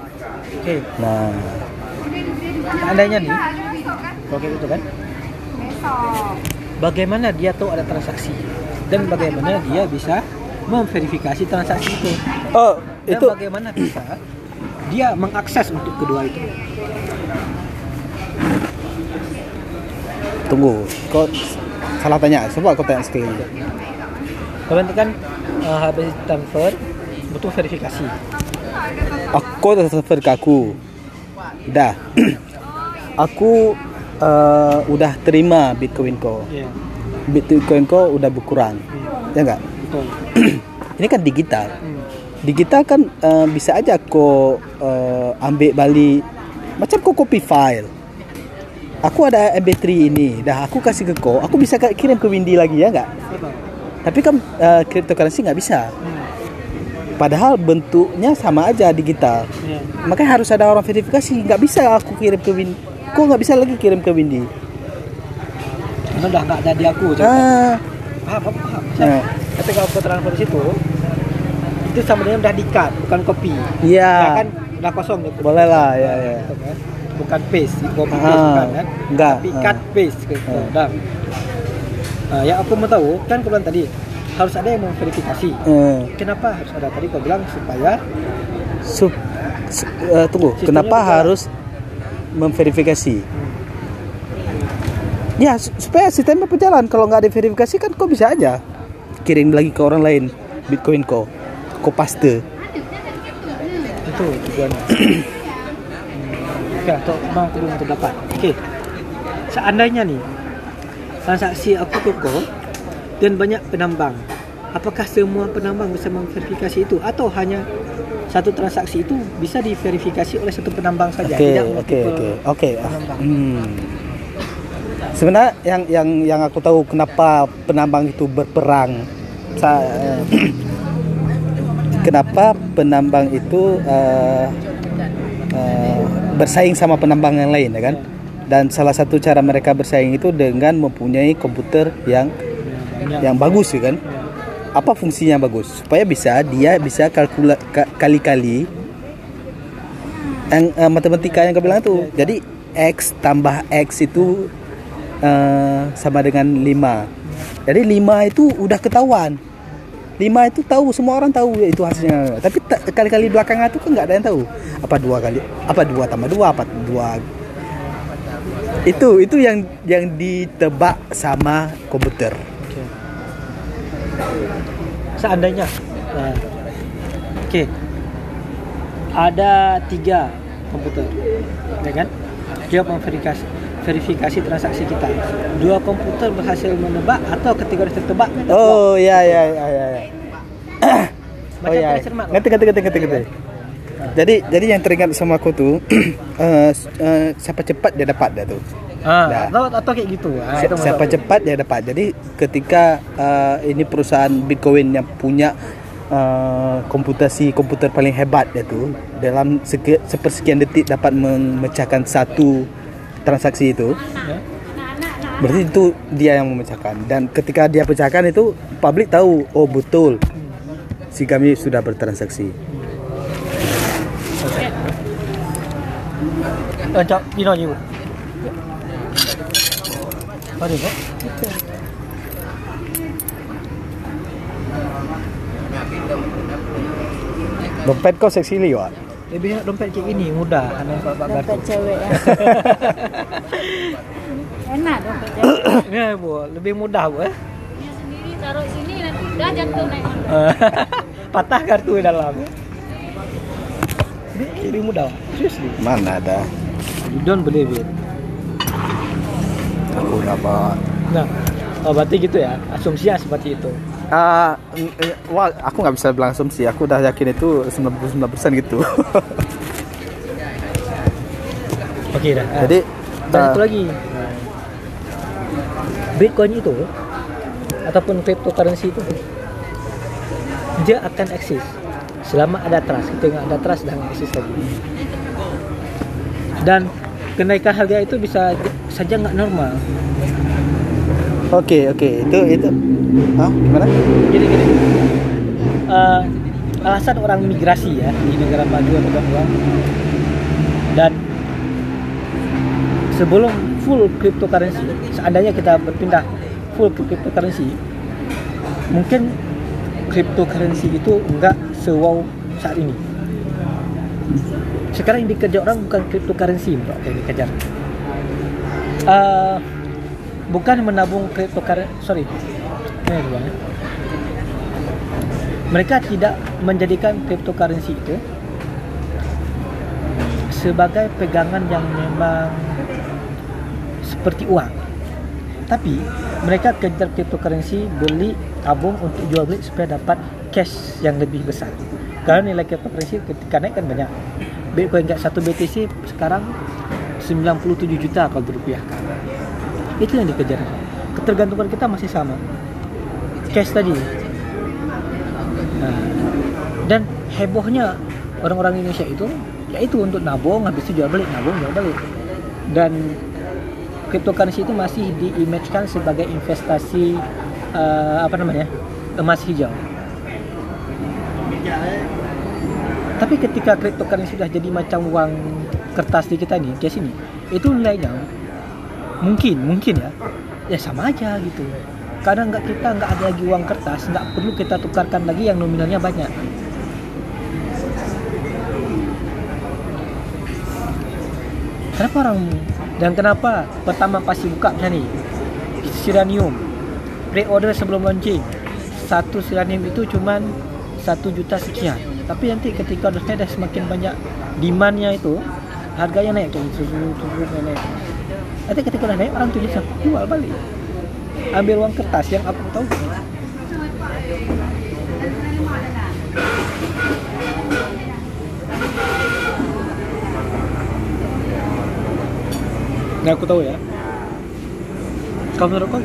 oke. Nah, seandainya nih. Kalau kayak gitu kan? Bagaimana dia tahu ada transaksi? Dan bagaimana dia bisa memverifikasi transaksi itu? Oh dan itu bagaimana bisa dia mengakses untuk kedua itu tunggu. Kau salah tanya. Coba kau tanya sekali nanti kan uh, habis transfer butuh verifikasi Aku transfer ke aku. Dah. aku uh, udah terima Bitcoin kau. Iya Bitcoin kau udah berkurang. Ya enggak? betul Ini kan digital. hmm. Digital kan uh, bisa aja kau uh, ambil balik macam kau copy file. Aku ada MP3 ini dah aku kasih ke kau aku bisa kirim ke Windy lagi ya nggak tapi kan uh, cryptocurrency nggak bisa. Hmm. padahal bentuknya sama aja digital. Iya. makanya harus ada orang verifikasi nggak bisa aku kirim ke Windy. Kok nggak bisa lagi kirim ke Windy. Karena udah nggak ada di aku coba ah. Paham paham paham nah, ketika aku transfer di situ itu sama dengan udah di cut bukan copy iya. Ya kan udah kosong gitu. Boleh lah ya ya bukan paste copy Ah, paste bukan kan. enggak, tapi ah. cut paste gitu. Ah. dah Nah, yang aku mau tahu kan kau bilang tadi harus ada yang memverifikasi. Eh, kenapa harus ada? Tadi kau bilang supaya Sup, su- eh, tunggu, Sistemnya kenapa juga- harus memverifikasi? Ya, su- supaya sistemnya berjalan. Kalau nggak ada verifikasi kan kau bisa aja. Kirim lagi ke orang lain Bitcoin kau, kau paste. itu tujuannya Oke, atau mau aku belum terdapat seandainya nih transaksi aku kau dan banyak penambang apakah semua penambang bisa memverifikasi itu atau hanya satu transaksi itu bisa diverifikasi oleh satu penambang saja Oke, tidak oke. ah, penambang. Hmm. Sebenarnya yang yang yang aku tahu kenapa penambang itu berperang. Sa- eh, kenapa penambang itu eh, eh, bersaing sama penambang yang lain, ya kan? Dan salah satu cara mereka bersaing itu dengan mempunyai komputer yang Ya. yang bagus, ya kan? Apa fungsinya bagus? Supaya bisa dia bisa kalkula ka- kali-kali yang eh, matematika yang kau bilang itu. Jadi x tambah x itu eh, sama dengan 5. Jadi 5 itu udah ketahuan. 5 itu tahu semua orang tahu ya itu hasilnya. Tapi ta- kali-kali belakangan itu kan nggak ada yang tahu. Apa dua kali apa dua tambah dua apa dua Itu itu yang yang ditebak sama komputer. Oke. Seandainya, nah, oke, ada tiga komputer, ya kan? Dia memverifikasi verifikasi transaksi kita. Dua komputer berhasil menebak atau ketiga sudah tertebak. Oh ya ya ya ya. ya. Macam oh ya. cermat, Ngerti ngerti ngerti ngerti ngerti. Jadi jadi yang teringat sama aku tuh s- eh, siapa cepat dia dapat dah tuh. Ah, Dah. atau, atau kayak gitu. Ah, Si- siapa cepat dia dapat. Jadi ketika eh, ini perusahaan Bitcoin yang punya eh, komputasi komputer paling hebat dia tuh dalam seke, sepersekian detik dapat memecahkan satu transaksi itu. Ya. Berarti itu dia yang memecahkan dan ketika dia pecahkan itu publik tahu oh betul si kami sudah bertransaksi. Dino je. Bu. Ada? Dompet kau seksi liwat. Lebih enak dompet kayak gini, mudah. Anda nampak Pak Dompet cewek ya. Enak dompet cewek. Ya, Bu. Lebih mudah, Bu. Eh? Dia sendiri taruh sini nanti dah jatuh naik. Patah kartu dalam. Ini lebih mudah. Seriously. Mana ada? You don't believe it. Aku dapat. Nah, oh, berarti gitu ya. Asumsinya seperti itu. Eh, wah, aku nggak bisa bilang asumsi. Aku udah yakin itu 99% gitu. Okey dah. Ah. Jadi Dan ah, satu lagi Bitcoin itu Ataupun cryptocurrency itu Dia akan eksis Selama ada trust Kita ingat ada trust dan eksis lagi Dan Kenaikan harga itu bisa saja nggak normal Oke, oke. Itu itu. Hah? Gimana? Jadi gini uh, Alasan orang migrasi ya Di negara maju atau uang Dan Sebelum full cryptocurrency Seandainya kita berpindah Full cryptocurrency Mungkin Cryptocurrency itu enggak Sewow saat ini Sekarang yang dikejar orang bukan cryptocurrency bro, yang dikejar uh, Bukan menabung cryptocurrency Sorry Ini dulu ya. Mereka tidak menjadikan cryptocurrency itu sebagai pegangan yang memang seperti uang. Tapi mereka kejar cryptocurrency beli tabung untuk jual beli supaya dapat cash yang lebih besar. Karena nilai cryptocurrency ketika naik kan banyak. Bitcoin satu BTC sekarang 97 juta kalau dirupiahkan. Itu yang dikejar. Ketergantungan kita masih sama. Cash tadi. Nah, dan hebohnya orang-orang Indonesia itu yaitu untuk nabung habis itu jual beli nabung jual beli dan cryptocurrency itu masih diimagekan sebagai investasi uh, apa namanya emas hijau tapi ketika cryptocurrency sudah jadi macam uang kertas di kita nih kayak sini itu nilainya mungkin mungkin ya. Ya sama aja gitu. Kadang nggak kita nggak ada lagi uang kertas nggak perlu kita tukarkan lagi yang nominalnya banyak. Kenapa orang dan kenapa pertama pasti buka macam ni? Siranium pre-order sebelum launching. Satu Siranium itu cuman satu juta sekian. Tapi nanti ketika dah semakin banyak demandnya itu harganya naik terus terus naik nanti ketika dah naik orang tulis jual balik ambil uang kertas yang aku tahu Yang aku tahu ya. Kalau menurut kau?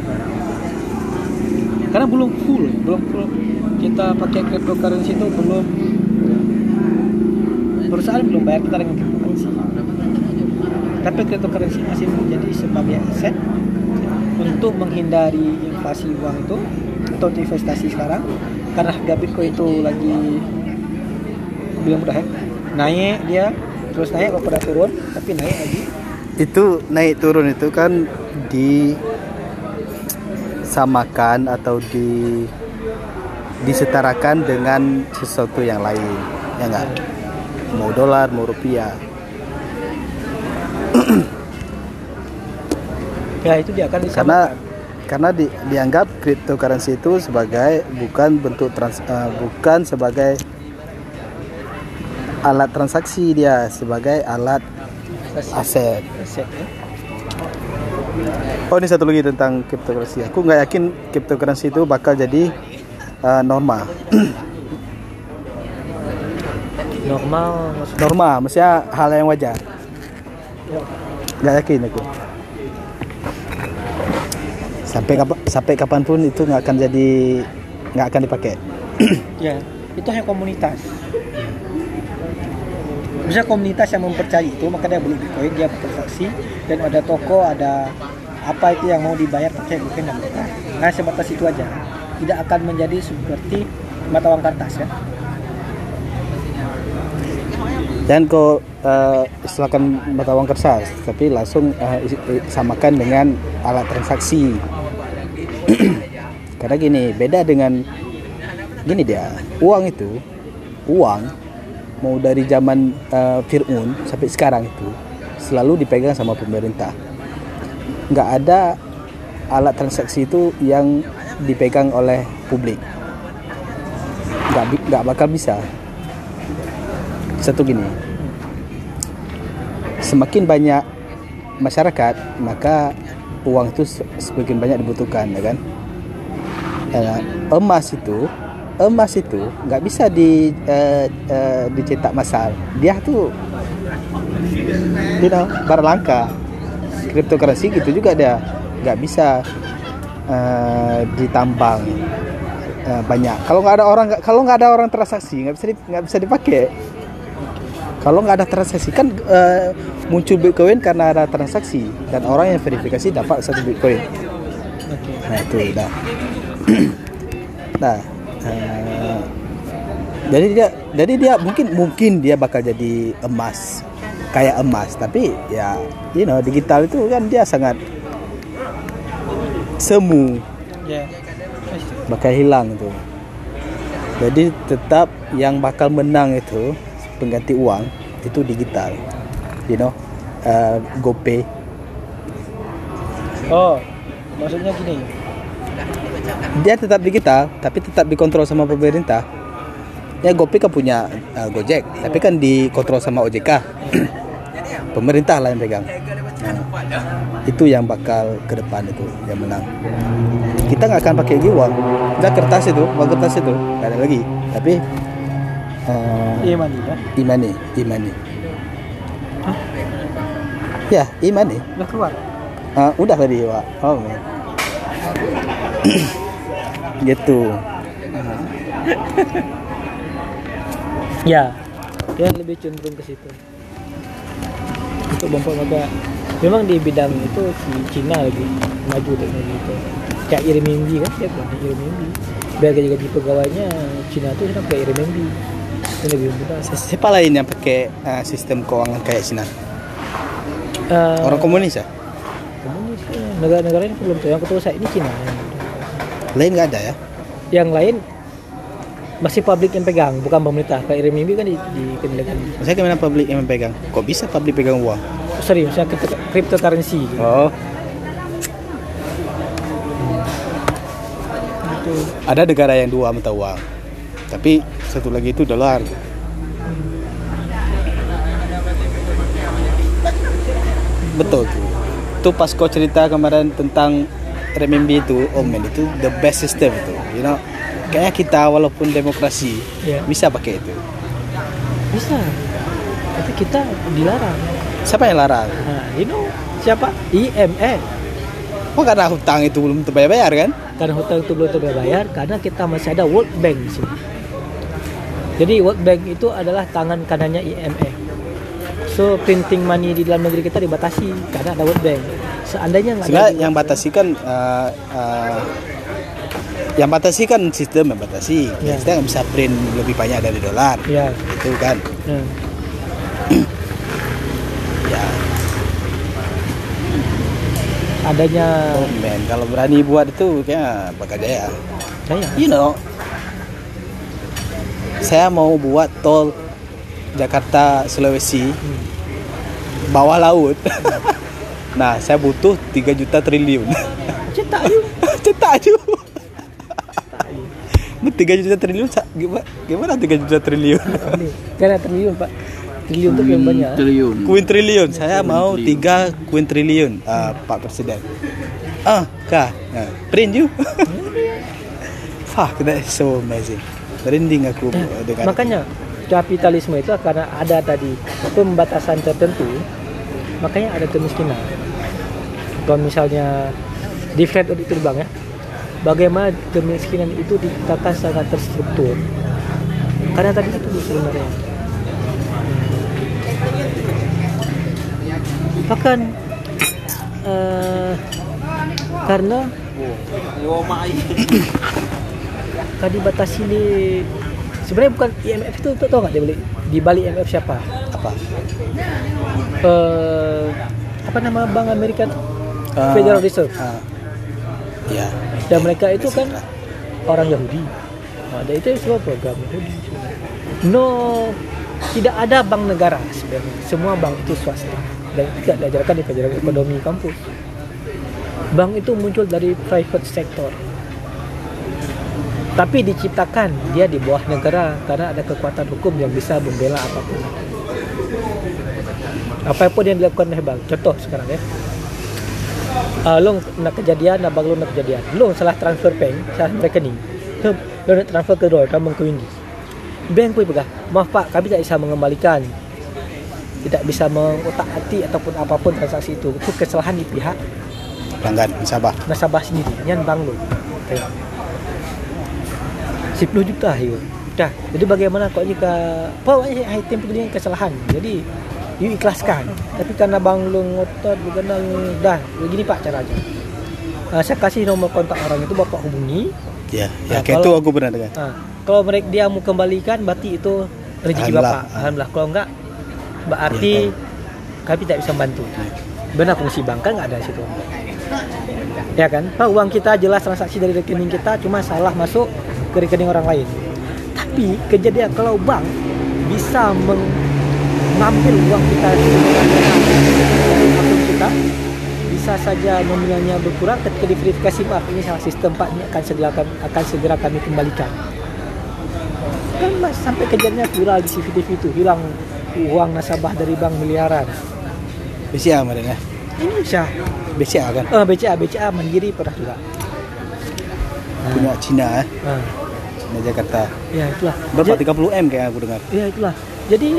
Karena belum full, belum full. Kita pakai cryptocurrency itu belum perusahaan belum bayar kita dengan. Tapi cryptocurrency masih menjadi sebagai aset untuk menghindari inflasi uang itu atau investasi sekarang. Karena harga Bitcoin itu lagi bilang mudah ya. Naik dia terus naik kalau pada turun tapi naik lagi. Itu naik turun itu kan di samakan atau di disetarakan dengan sesuatu yang lain ya enggak mau dolar mau rupiah Ya itu dia akan karena disamakan. karena di, dianggap cryptocurrency itu sebagai bukan bentuk trans, eh, bukan sebagai alat transaksi dia sebagai alat aset. Aset, ya. Oh ini satu lagi tentang cryptocurrency. Aku nggak yakin cryptocurrency itu bakal jadi uh, norma. Normal maksudnya. norma, maksudnya hal yang wajar. Nggak yakin aku. Sampai kapan, sampai kapan pun itu nggak akan jadi nggak akan dipakai. Ya, itu hanya komunitas. Misalnya komunitas yang mempercayai itu, maka dia beli Bitcoin, dia bertransaksi, dan ada toko, ada apa itu yang mau dibayar pakai Bitcoin dan mereka. Nah, sebatas itu aja. Tidak akan menjadi seperti mata uang kertas kan? Dan kau uh, istilahkan mata uang kertas, tapi langsung uh, samakan dengan alat transaksi. Karena gini, beda dengan gini dia, uang itu, uang mau dari zaman uh, Fir'aun sampai sekarang itu selalu dipegang sama pemerintah. Nggak ada alat transaksi itu yang dipegang oleh publik. Nggak, nggak bakal bisa satu gini semakin banyak masyarakat maka uang itu se- semakin banyak dibutuhkan ya kan Eh, emas itu emas itu nggak bisa di eh, eh, dicetak massal dia tuh you know barang langka cryptocurrency gitu juga dia nggak bisa eh, ditambang eh, banyak. Kalau nggak ada orang kalau nggak ada orang transaksi nggak bisa nggak bisa dipakai. Kalau nggak ada transaksi kan eh, muncul bitcoin karena ada transaksi. Dan orang yang verifikasi dapat satu bitcoin. Nah itu udah nah eh, jadi dia jadi dia mungkin mungkin dia bakal jadi emas kayak emas tapi ya you know digital itu kan dia sangat semu Ya. bakal hilang itu. Jadi tetap yang bakal menang itu pengganti uang itu digital. You know, uh, GoPay. Oh, maksudnya gini. Dia tetap digital tapi tetap dikontrol sama pemerintah. Ya GoPay kan punya uh, Gojek, tapi kan dikontrol sama OJK. pemerintah lah yang pegang. Nah, itu yang bakal ke depan itu yang menang. Kita nggak akan pakai lagi uang. Udah kertas itu, uang kertas itu nggak ada lagi. Tapi uh, mandi ya. Imani, Imani. Ya, Imani. Udah keluar. Ah, udah tadi, Pak. Oh, man. gitu. Ya, dia lebih cenderung ke situ. Untuk bumper maka memang di bidang itu si Cina lebih maju teknologi itu. Kayak Irimimbi kan, dia kan Irimimbi. Biar gaji-gaji pegawainya Cina tuh sekarang kayak Irimimbi. Itu lebih mudah. Siapa lain yang pakai ah, sistem keuangan kayak Cina? Eh, Orang komunis ya? komunis ya. negara-negara ini belum tahu. Yang ketua saya ini Cina. Lain nggak ada ya? Yang lain masih publik yang pegang, bukan pemerintah. Kayak Irimimbi kan di, dikendalikan. Saya ke mana publik yang memegang? Kok bisa publik pegang uang? Sorry, misalnya crypto- cryptocurrency. Gitu. Oh. Gitu. Ada negara yang dua mata uang. Tapi satu lagi itu dolar. Betul tuh. Tuh pas kau cerita kemarin tentang renminbi itu, oh man itu the best system itu. You know, kayaknya kita walaupun demokrasi Ya. bisa pakai itu. Bisa. Tapi kita dilarang. Siapa yang larang? Nah, you know siapa? IMF. Oh karena hutang itu belum terbayar-bayar kan? Karena hutang itu belum terbayar karena kita masih ada World Bank di sini. Jadi World Bank itu adalah tangan kanannya IMF. So printing money di dalam negeri kita dibatasi karena ada World Bank. Seandainya nggak ada yang batasi kan uh, uh, yang batasi kan sistem yang batasi. Ya. Kita nggak bisa print lebih banyak dari dolar. ya, Itu kan. ya. Ya, adanya oh man, kalau berani buat itu kayaknya bakal jaya. saya You know, saya mau buat tol Jakarta Sulawesi bawah laut. Nah, saya butuh 3 juta triliun. cetak you Cetak aja. 3 juta triliun gimana, gimana 3 juta triliun? Ini, karena triliun pak triliun itu yang banyak Triliun. Kuin triliun. Saya mau triliun. 3 kuin triliun. Ah, Pak Presiden. Ah, kah. Ah, print you. Fuck, that is so amazing. Merinding aku Nah, dengan makanya kapitalisme itu karena ada tadi pembatasan tertentu makanya ada kemiskinan kalau misalnya di flat itu bang ya bagaimana kemiskinan itu diciptakan sangat terstruktur karena tadi itu sebenarnya bahkan eh, karena tadi batas ini sebenarnya bukan IMF itu tau nggak dia beli di balik IMF siapa apa? eh apa nama bank Amerika tuh? Ah, Federal Reserve. ah, ya. dan mereka itu kan orang Yahudi. Nah, dan itu semua program Yahudi no tidak ada bank negara sebenarnya. Semua bank itu swasta. Dan itu tidak diajarkan di pelajaran ekonomi kampus bank itu muncul dari private sector. Tapi diciptakan dia di bawah negara karena ada kekuatan hukum yang bisa membela apa pun. Apa pun yang dilakukan oleh bank. Contoh sekarang ya uh, lo nak kejadian abang lo nak kejadian. Lo salah transfer bank salah rekening. Lo, lo nak transfer ke Roy kamu ke Windy. Bank pun pegang maaf pak kami tak bisa mengembalikan. Tidak bisa mengotak hati ataupun apa pun transaksi itu. Itu kesalahan di pihak Pelanggan Sabah. nasabah sendiri nyan bank lo okay. 10 juta ya dah. Jadi bagaimana kok jika apa item itu kesalahan? Jadi you ikhlaskan tapi karena bang lu ngotot bukan dah begini pak caranya. Uh, saya kasih nomor kontak orang itu bapak hubungi. Ya, ya Nah, kayak itu kalau- aku pernah dengar. uh, kalau mereka dia mau kembalikan berarti itu rezeki bapak. Alhamdulillah. Kalau enggak berarti Ya, kami tidak bisa membantu benar fungsi bank kan nggak ada di situ. Ya kan? Pak, uang kita jelas transaksi dari rekening kita cuma salah masuk ke rekening orang lain. Tapi kejadian kalau bank bisa mengambil uang kita akun kita bisa saja nominalnya berkurang ketika diverifikasi maaf ini salah sistem pak ini akan segera akan segera kami kembalikan kan mas sampai kejadiannya viral di CCTV itu hilang uang nasabah dari bank miliaran BCA kemarin ya. Indonesia BCA kan eh, BCA BCA mandiri pernah juga punya Cina ya. Ah, Cina Jakarta. ya itulah Berapa? Ja- 30 M kayak aku dengar. Ya itulah. Jadi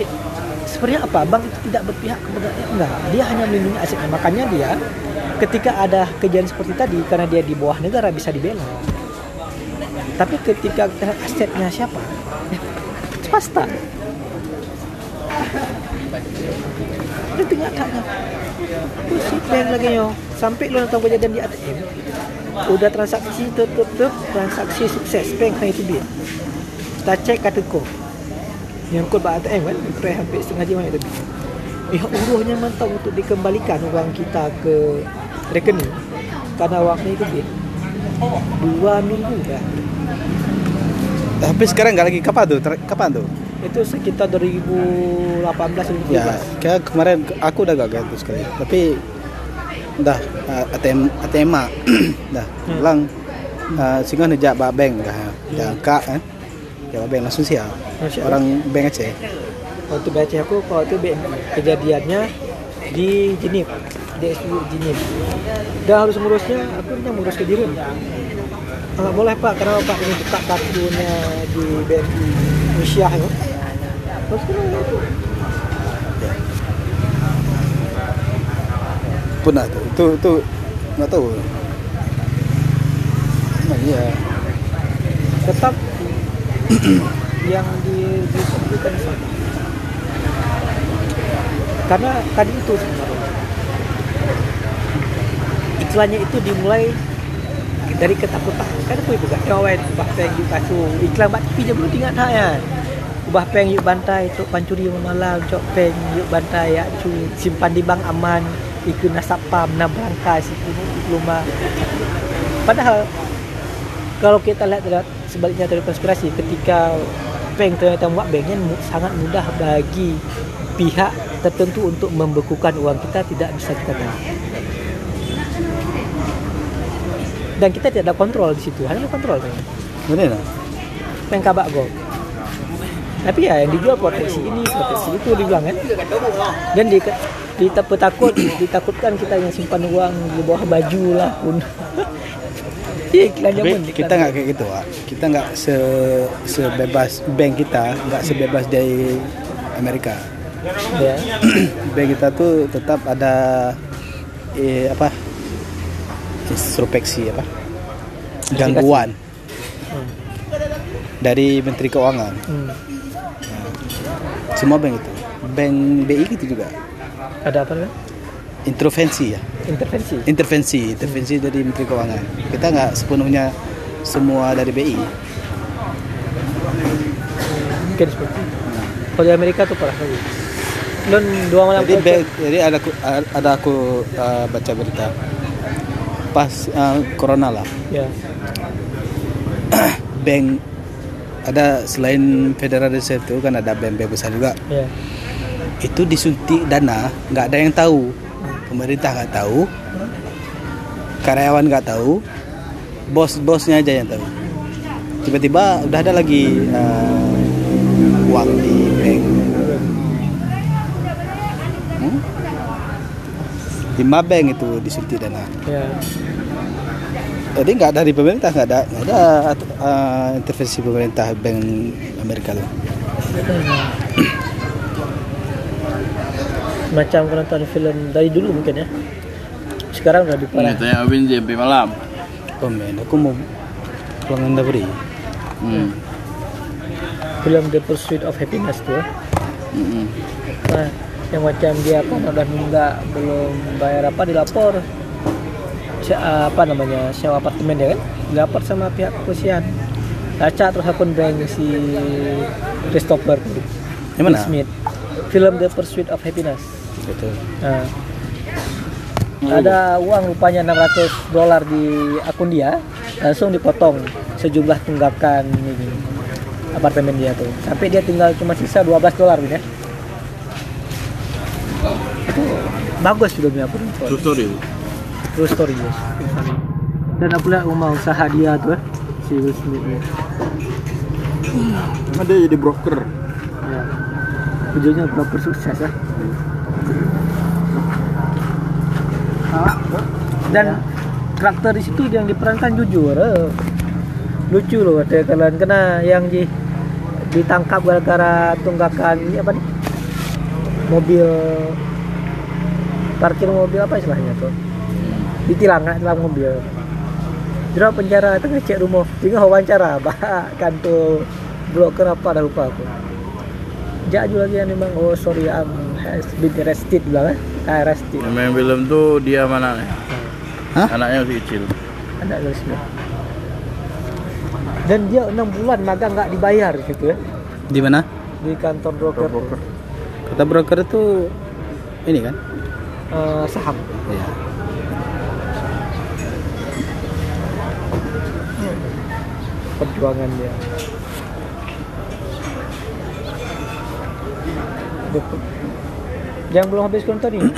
sebenarnya apa? Bank itu tidak berpihak kepada enggak. Dia hanya melindungi asetnya. Makanya dia ketika ada kejadian seperti tadi karena dia di bawah negara bisa dibela. Tapi ketika asetnya siapa? Ya, swasta. Dia tengah tanya. Pusing bank lagi yo. Sampai lo nonton kejadian di ATM. Udah transaksi tutup tutup transaksi sukses bank itu dia. Kita cek kata kod buat ATM kan Sampai hampir setengah jam yang lebih Ya uruhnya mantap untuk dikembalikan uang kita ke rekening Karena waktu itu dia Dua minggu dah Tapi sekarang nggak lagi kapan tuh? Kapan tuh? Itu sekitar 2018 2017 Ya, kayak kemarin aku udah gagal tuh sekali. Tapi dah uh, ATM ATM dah Hmm. ulang uh, singa nejak ba bank dah. Dah angkat kan. Ya bank langsung siap. Masya Allah. Orang bank Aceh. Waktu baca aku kalau itu BNI kejadiannya di Jenip di SPU Jenip dan harus ngurusnya aku hanya ngurus ke diri nggak boleh pak karena pak ini buka kartunya di BNI Indonesia ya terus kan itu Pernah tuh. Itu itu nggak tahu. Nah, iya. tetap yang di ditentukan sama karena tadi itu sebenarnya. Iklannya itu dimulai dari ketakutan. Kan aku juga kawan ubah peng yuk kasu iklan bak TV je belum tinggal tak ya. Ubah peng yuk bantai tok pancuri malam cok peng yuk bantai ya cu. Simpan di bank aman ikut nasapam na berangkas ikut diploma padahal kalau kita lihat dari sebaliknya teori konspirasi ketika bank ternyata muat banknya sangat mudah bagi pihak tertentu untuk membekukan uang kita tidak bisa kita tahu dan kita tidak ada kontrol di situ hanya kontrol kan benar bank kabak go tapi ya yang dijual proteksi ini proteksi itu dibilang kan? Dan di kita takut ditakutkan kita yang simpan uang di bawah baju lah pun. Iya, iklan Tapi jamun kita nggak kayak gitu, Wak. Kita nggak se sebebas bank kita nggak sebebas dari Amerika. ya bank kita tuh tetap ada eh, apa introspeksi apa gangguan Hmm. dari Menteri Keuangan. Hmm. Semua bank itu. Bank BI gitu juga. ada apa namanya Intervensi ya. intervensi Intervensi, intervensi dari Menteri Keuangan. Kita nggak sepenuhnya semua dari BI. mungkin seperti itu. kalau di Amerika tuh parah lagi dan dua malam Jadi bank, jadi ada aku ada aku uh, baca berita pas uh, corona lah. ya Bank ada selain Federal Reserve itu kan ada bank-bank besar juga. ya Itu disuntik dana, nggak ada yang tahu. Pemerintah nggak tahu, karyawan nggak tahu, bos-bosnya aja yang tahu. Tiba-tiba udah ada lagi uh, uang di bank. Hmm? Lima bank itu disuntik dana. ya Jadi nggak dari pemerintah nggak ada nggak ada uh, intervensi pemerintah bank Amerika loh. Macam kau nonton film dari dulu mungkin ya sekarang udah lebih Ini parah tanya Abin sampai malam. Oh men, aku mau pulang anda beri. Hmm. film The Pursuit of Happiness tuh ya. Hmm. nah, yang macam dia kan udah nggak belum bayar apa dilapor Se- apa namanya sewa apartemen ya kan dilapor sama pihak kepolisian Laca terus akun bank si Christopher Smith film The Pursuit of Happiness Betul. Nah, ada uang rupanya 600 dolar di akun dia, langsung dipotong sejumlah tunggakan ini apartemen dia tuh. Sampai dia tinggal cuma sisa 12 dolar ya. Itu bagus filmnya aku nonton. True story. True story ya. Dan aku lihat rumah usaha dia tuh ya, si Will Smith ini. Ada jadi broker. Ya. Ujungnya berapa sukses ya. Dan karakter di situ yang diperankan jujur. eh. Lucu loh ada kalian kena yang di ditangkap gara-gara tunggakan apa nih? Mobil parkir mobil apa istilahnya tuh? Ditilang nggak tilang mobil. Jerah penjara tengah cek rumah, tinggal wawancara, bah kan tuh broker apa dah lupa aku. Jaju lagi yang memang oh sorry I'm has been arrested bilang eh arrested main film tuh dia mana nih? Hah? Anaknya masih kecil. ada tulisnya dan dia enam bulan magang nggak dibayar gitu ya Di mana? di kantor broker, Broker. Kata broker itu ini kan? Eh, saham Iya. perjuangan dia yang belum habis nonton ini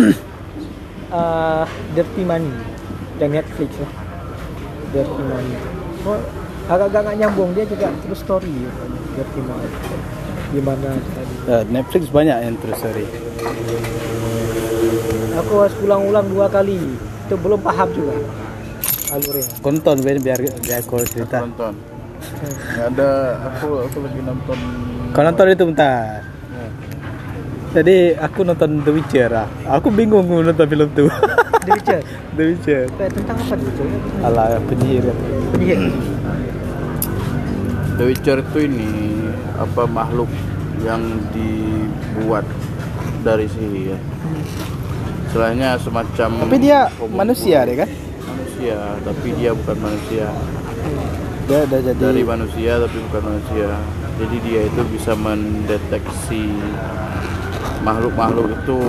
uh, Dirty Money dan Netflix lah Dirty Money oh, agak-agak nggak nyambung dia juga terus story ya, Dirty Money gimana tadi Eh, Netflix banyak yang terus story. aku harus ulang-ulang dua kali itu belum paham juga alurnya Konton biar biar, biar aku cerita. Nonton. Nggak ada. Aku aku lagi nonton. Kau nonton itu bentar. Jadi aku nonton The Witcher lah. Aku bingung nonton film tuh. The Witcher The Witcher. kayak tentang apa The Witcher Alah penyihir. penyihir The Witcher itu ini apa makhluk yang dibuat dari sihir. Selainnya semacam Tapi dia manusia deh kan? Manusia, tapi dia bukan manusia. Dia udah jadi Dari manusia tapi bukan manusia. Jadi dia itu bisa mendeteksi makhluk-makhluk itu.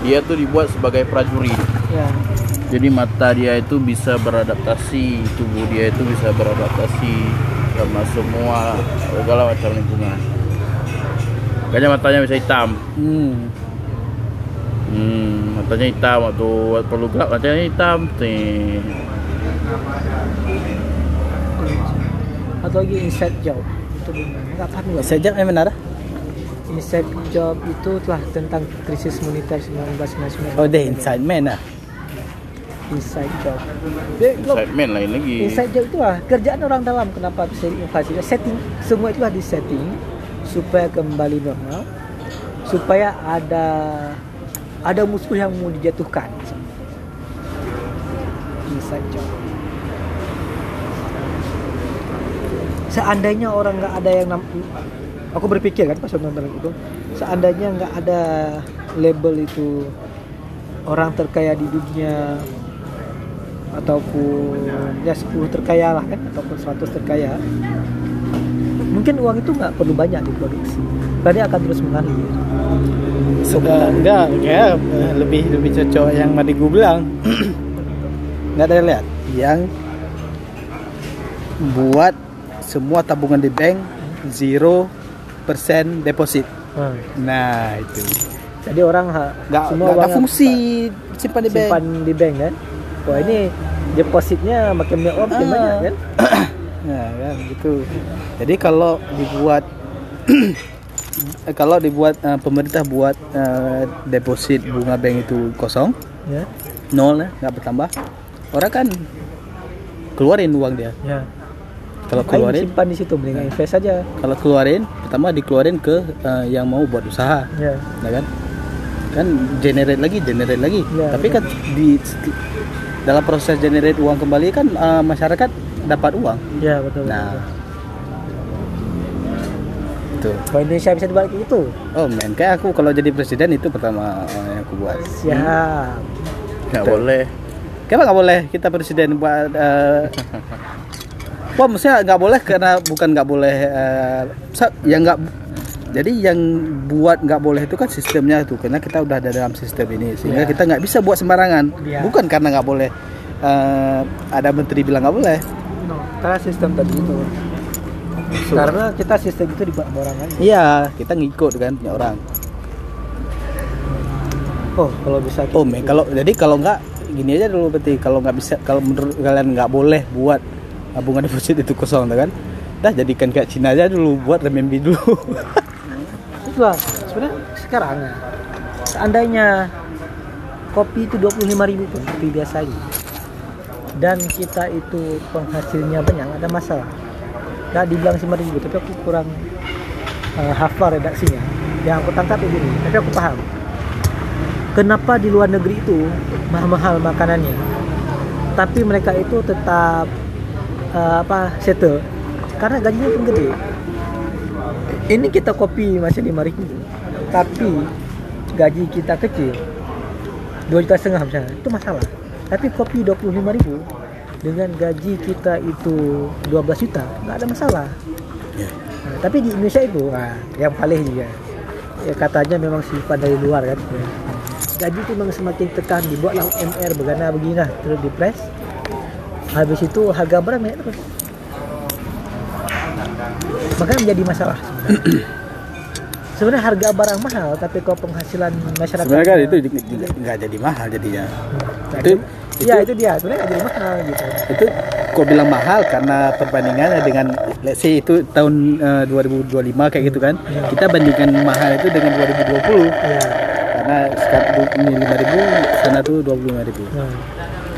Dia tuh dibuat sebagai prajurit. ya Jadi mata dia itu bisa beradaptasi, tubuh dia itu bisa beradaptasi sama semua segala macam lingkungan. Makanya matanya bisa hitam. hmm. Hmm, matanya hitam waktu perlu gelap matanya hitam. Tih. atau lagi inside job itu nggak paham Sejak yang benar? Inside job itu telah tentang krisis moneter 1999 Oh, deh inside man lah. inside job. Dia- lo- Segmen lain lagi. inside job itu lah kerjaan orang dalam. Kenapa bisa diinvasi setting. Semua itu lah di setting supaya kembali normal. Supaya ada ada musuh yang mau dijatuhkan. Inside job. Seandainya orang nggak ada yang aku berpikir kan pas nonton itu seandainya nggak ada label itu orang terkaya di dunia ataupun ya 10 terkaya lah kan ataupun 100 terkaya mungkin uang itu nggak perlu banyak diproduksi. Karena dia akan terus mengalir. Sudah enggak eh, lebih lebih cocok yang tadi gue bilang. Enggak ada yang lihat. Yang buat semua tabungan di bank zero persen deposit. Nah, itu. jadi orang ha, Enggak semua uangnya fungsi simpan di bank. simpan di bank kan wah ini depositnya makin banyak makin Ah. banyak kan Nah, kan gitu. Jadi kalau dibuat eh, kalau dibuat eh, pemerintah buat eh, deposit bunga bank itu kosong, ya nol ya, nggak bertambah. Orang kan keluarin uang dia. ya Kalau keluarin, simpan di situ mendingan invest saja kalau keluarin, pertama dikeluarin ke eh, yang mau buat usaha, ya ya kan? Kan generate lagi, generate lagi. Ya, Tapi betul. kan di dalam proses generate uang kembali kan eh, masyarakat dapat uang. ya betul Nah, betul. Tuh. Kalau Indonesia bisa dibalik itu Oh men, kayak aku kalau jadi presiden itu pertama eh, yang aku buat. siap Nggak Betul. boleh. Kenapa nggak boleh kita presiden buat? Uh, Wah, maksudnya nggak boleh karena bukan nggak boleh. eh, sa- yang nggak. Jadi yang buat nggak boleh itu kan sistemnya tuh, karena kita udah ada dalam sistem ini, sehingga Iya. kita nggak bisa buat sembarangan. Iya. Bukan karena nggak boleh. eh, ada menteri bilang nggak boleh. no, karena sistem tadi itu karena kita sistem itu dibuat orang lain Iya, kita ngikut kan punya orang. oh kalau bisa Oh men, kalau jadi kalau nggak gini aja dulu berarti kalau nggak bisa kalau menurut kalian nggak boleh buat tabungan deposit itu kosong kan? Dah jadikan kayak Cina aja dulu buat renminbi dulu. Itulah sebenarnya sekarang ya, seandainya kopi itu 25.000 ribu pun kopi biasa aja dan kita itu penghasilnya banyak ada masalah. Nggak dibilang 5.000 ribu tapi aku kurang eh, hafal redaksinya. Yang aku tangkap itu ini tapi aku paham kenapa di luar negeri itu mahal-mahal makanannya? Tapi mereka itu tetap eh, apa settle. Karena gajinya pun gede. Ini kita kopi masih lima ribu. Tapi gaji kita kecil. Dua juta setengah misalnya. Itu masalah. Tapi kopi 25 ribu dengan gaji kita itu 12 juta nggak ada masalah. Nah, tapi di Indonesia itu nah, yang paling juga. Ya katanya memang sifat dari luar kan. Gaji itu memang semakin tekan dibuatlah UMR begana begini lah terus di press habis itu harga barang naik terus. Makanya menjadi masalah. Sebenarnya harga barang mahal tapi kalau penghasilan masyarakat sebenarnya kan itu nggak jadi mahal jadinya. Nah, itu Iya itu itu dia. Sebenarnya nggak jadi mahal gitu. itu kok bilang mahal? Karena perbandingannya dengan let's say itu tahun eh, 2025 kayak gitu kan. Kita bandingkan mahal itu dengan 2020 Iya. karena sekarang ini 5000 sana tuh 25000 Nah,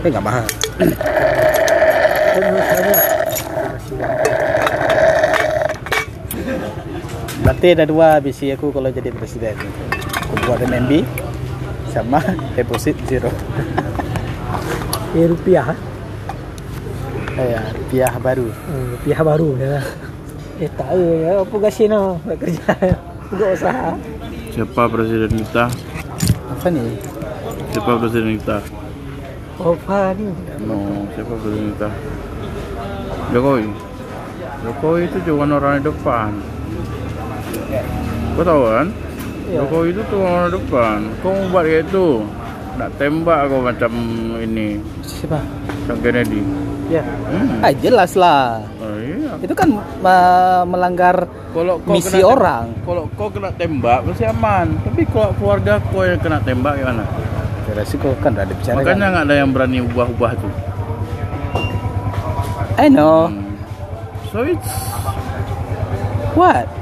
eh nggak mahal Berarti ada dua visi aku kalau jadi presiden. Aku buat MMB sama deposit zero. ya, rupiah, Ya, rupiah baru. hmm, rupiah baru ya. Eh tahu ya, apa kasih no buat kerja, buat usaha. Siapa presiden kita? Apa nih? Siapa presiden kita? Apa nih? No, siapa presiden kita? Jokowi. Jokowi itu cuma orang depan. Kau tahu kan? Iya. Jokowi itu tuh orang depan. Kau buat kayak itu? Nak tembak kau macam ini, Siapa? John Kennedy. Ya, Hmm. Ah, jelas lah. Oh, iya. Itu kan uh, melanggar Kalau kau misi kena orang. Kalau kau kena tembak masih aman. Tapi kalau keluarga kau yang kena tembak gimana? Kira sih kok kan ada bicara Makanya kan. nggak ada yang berani ubah-ubah tuh. I know. So it's What?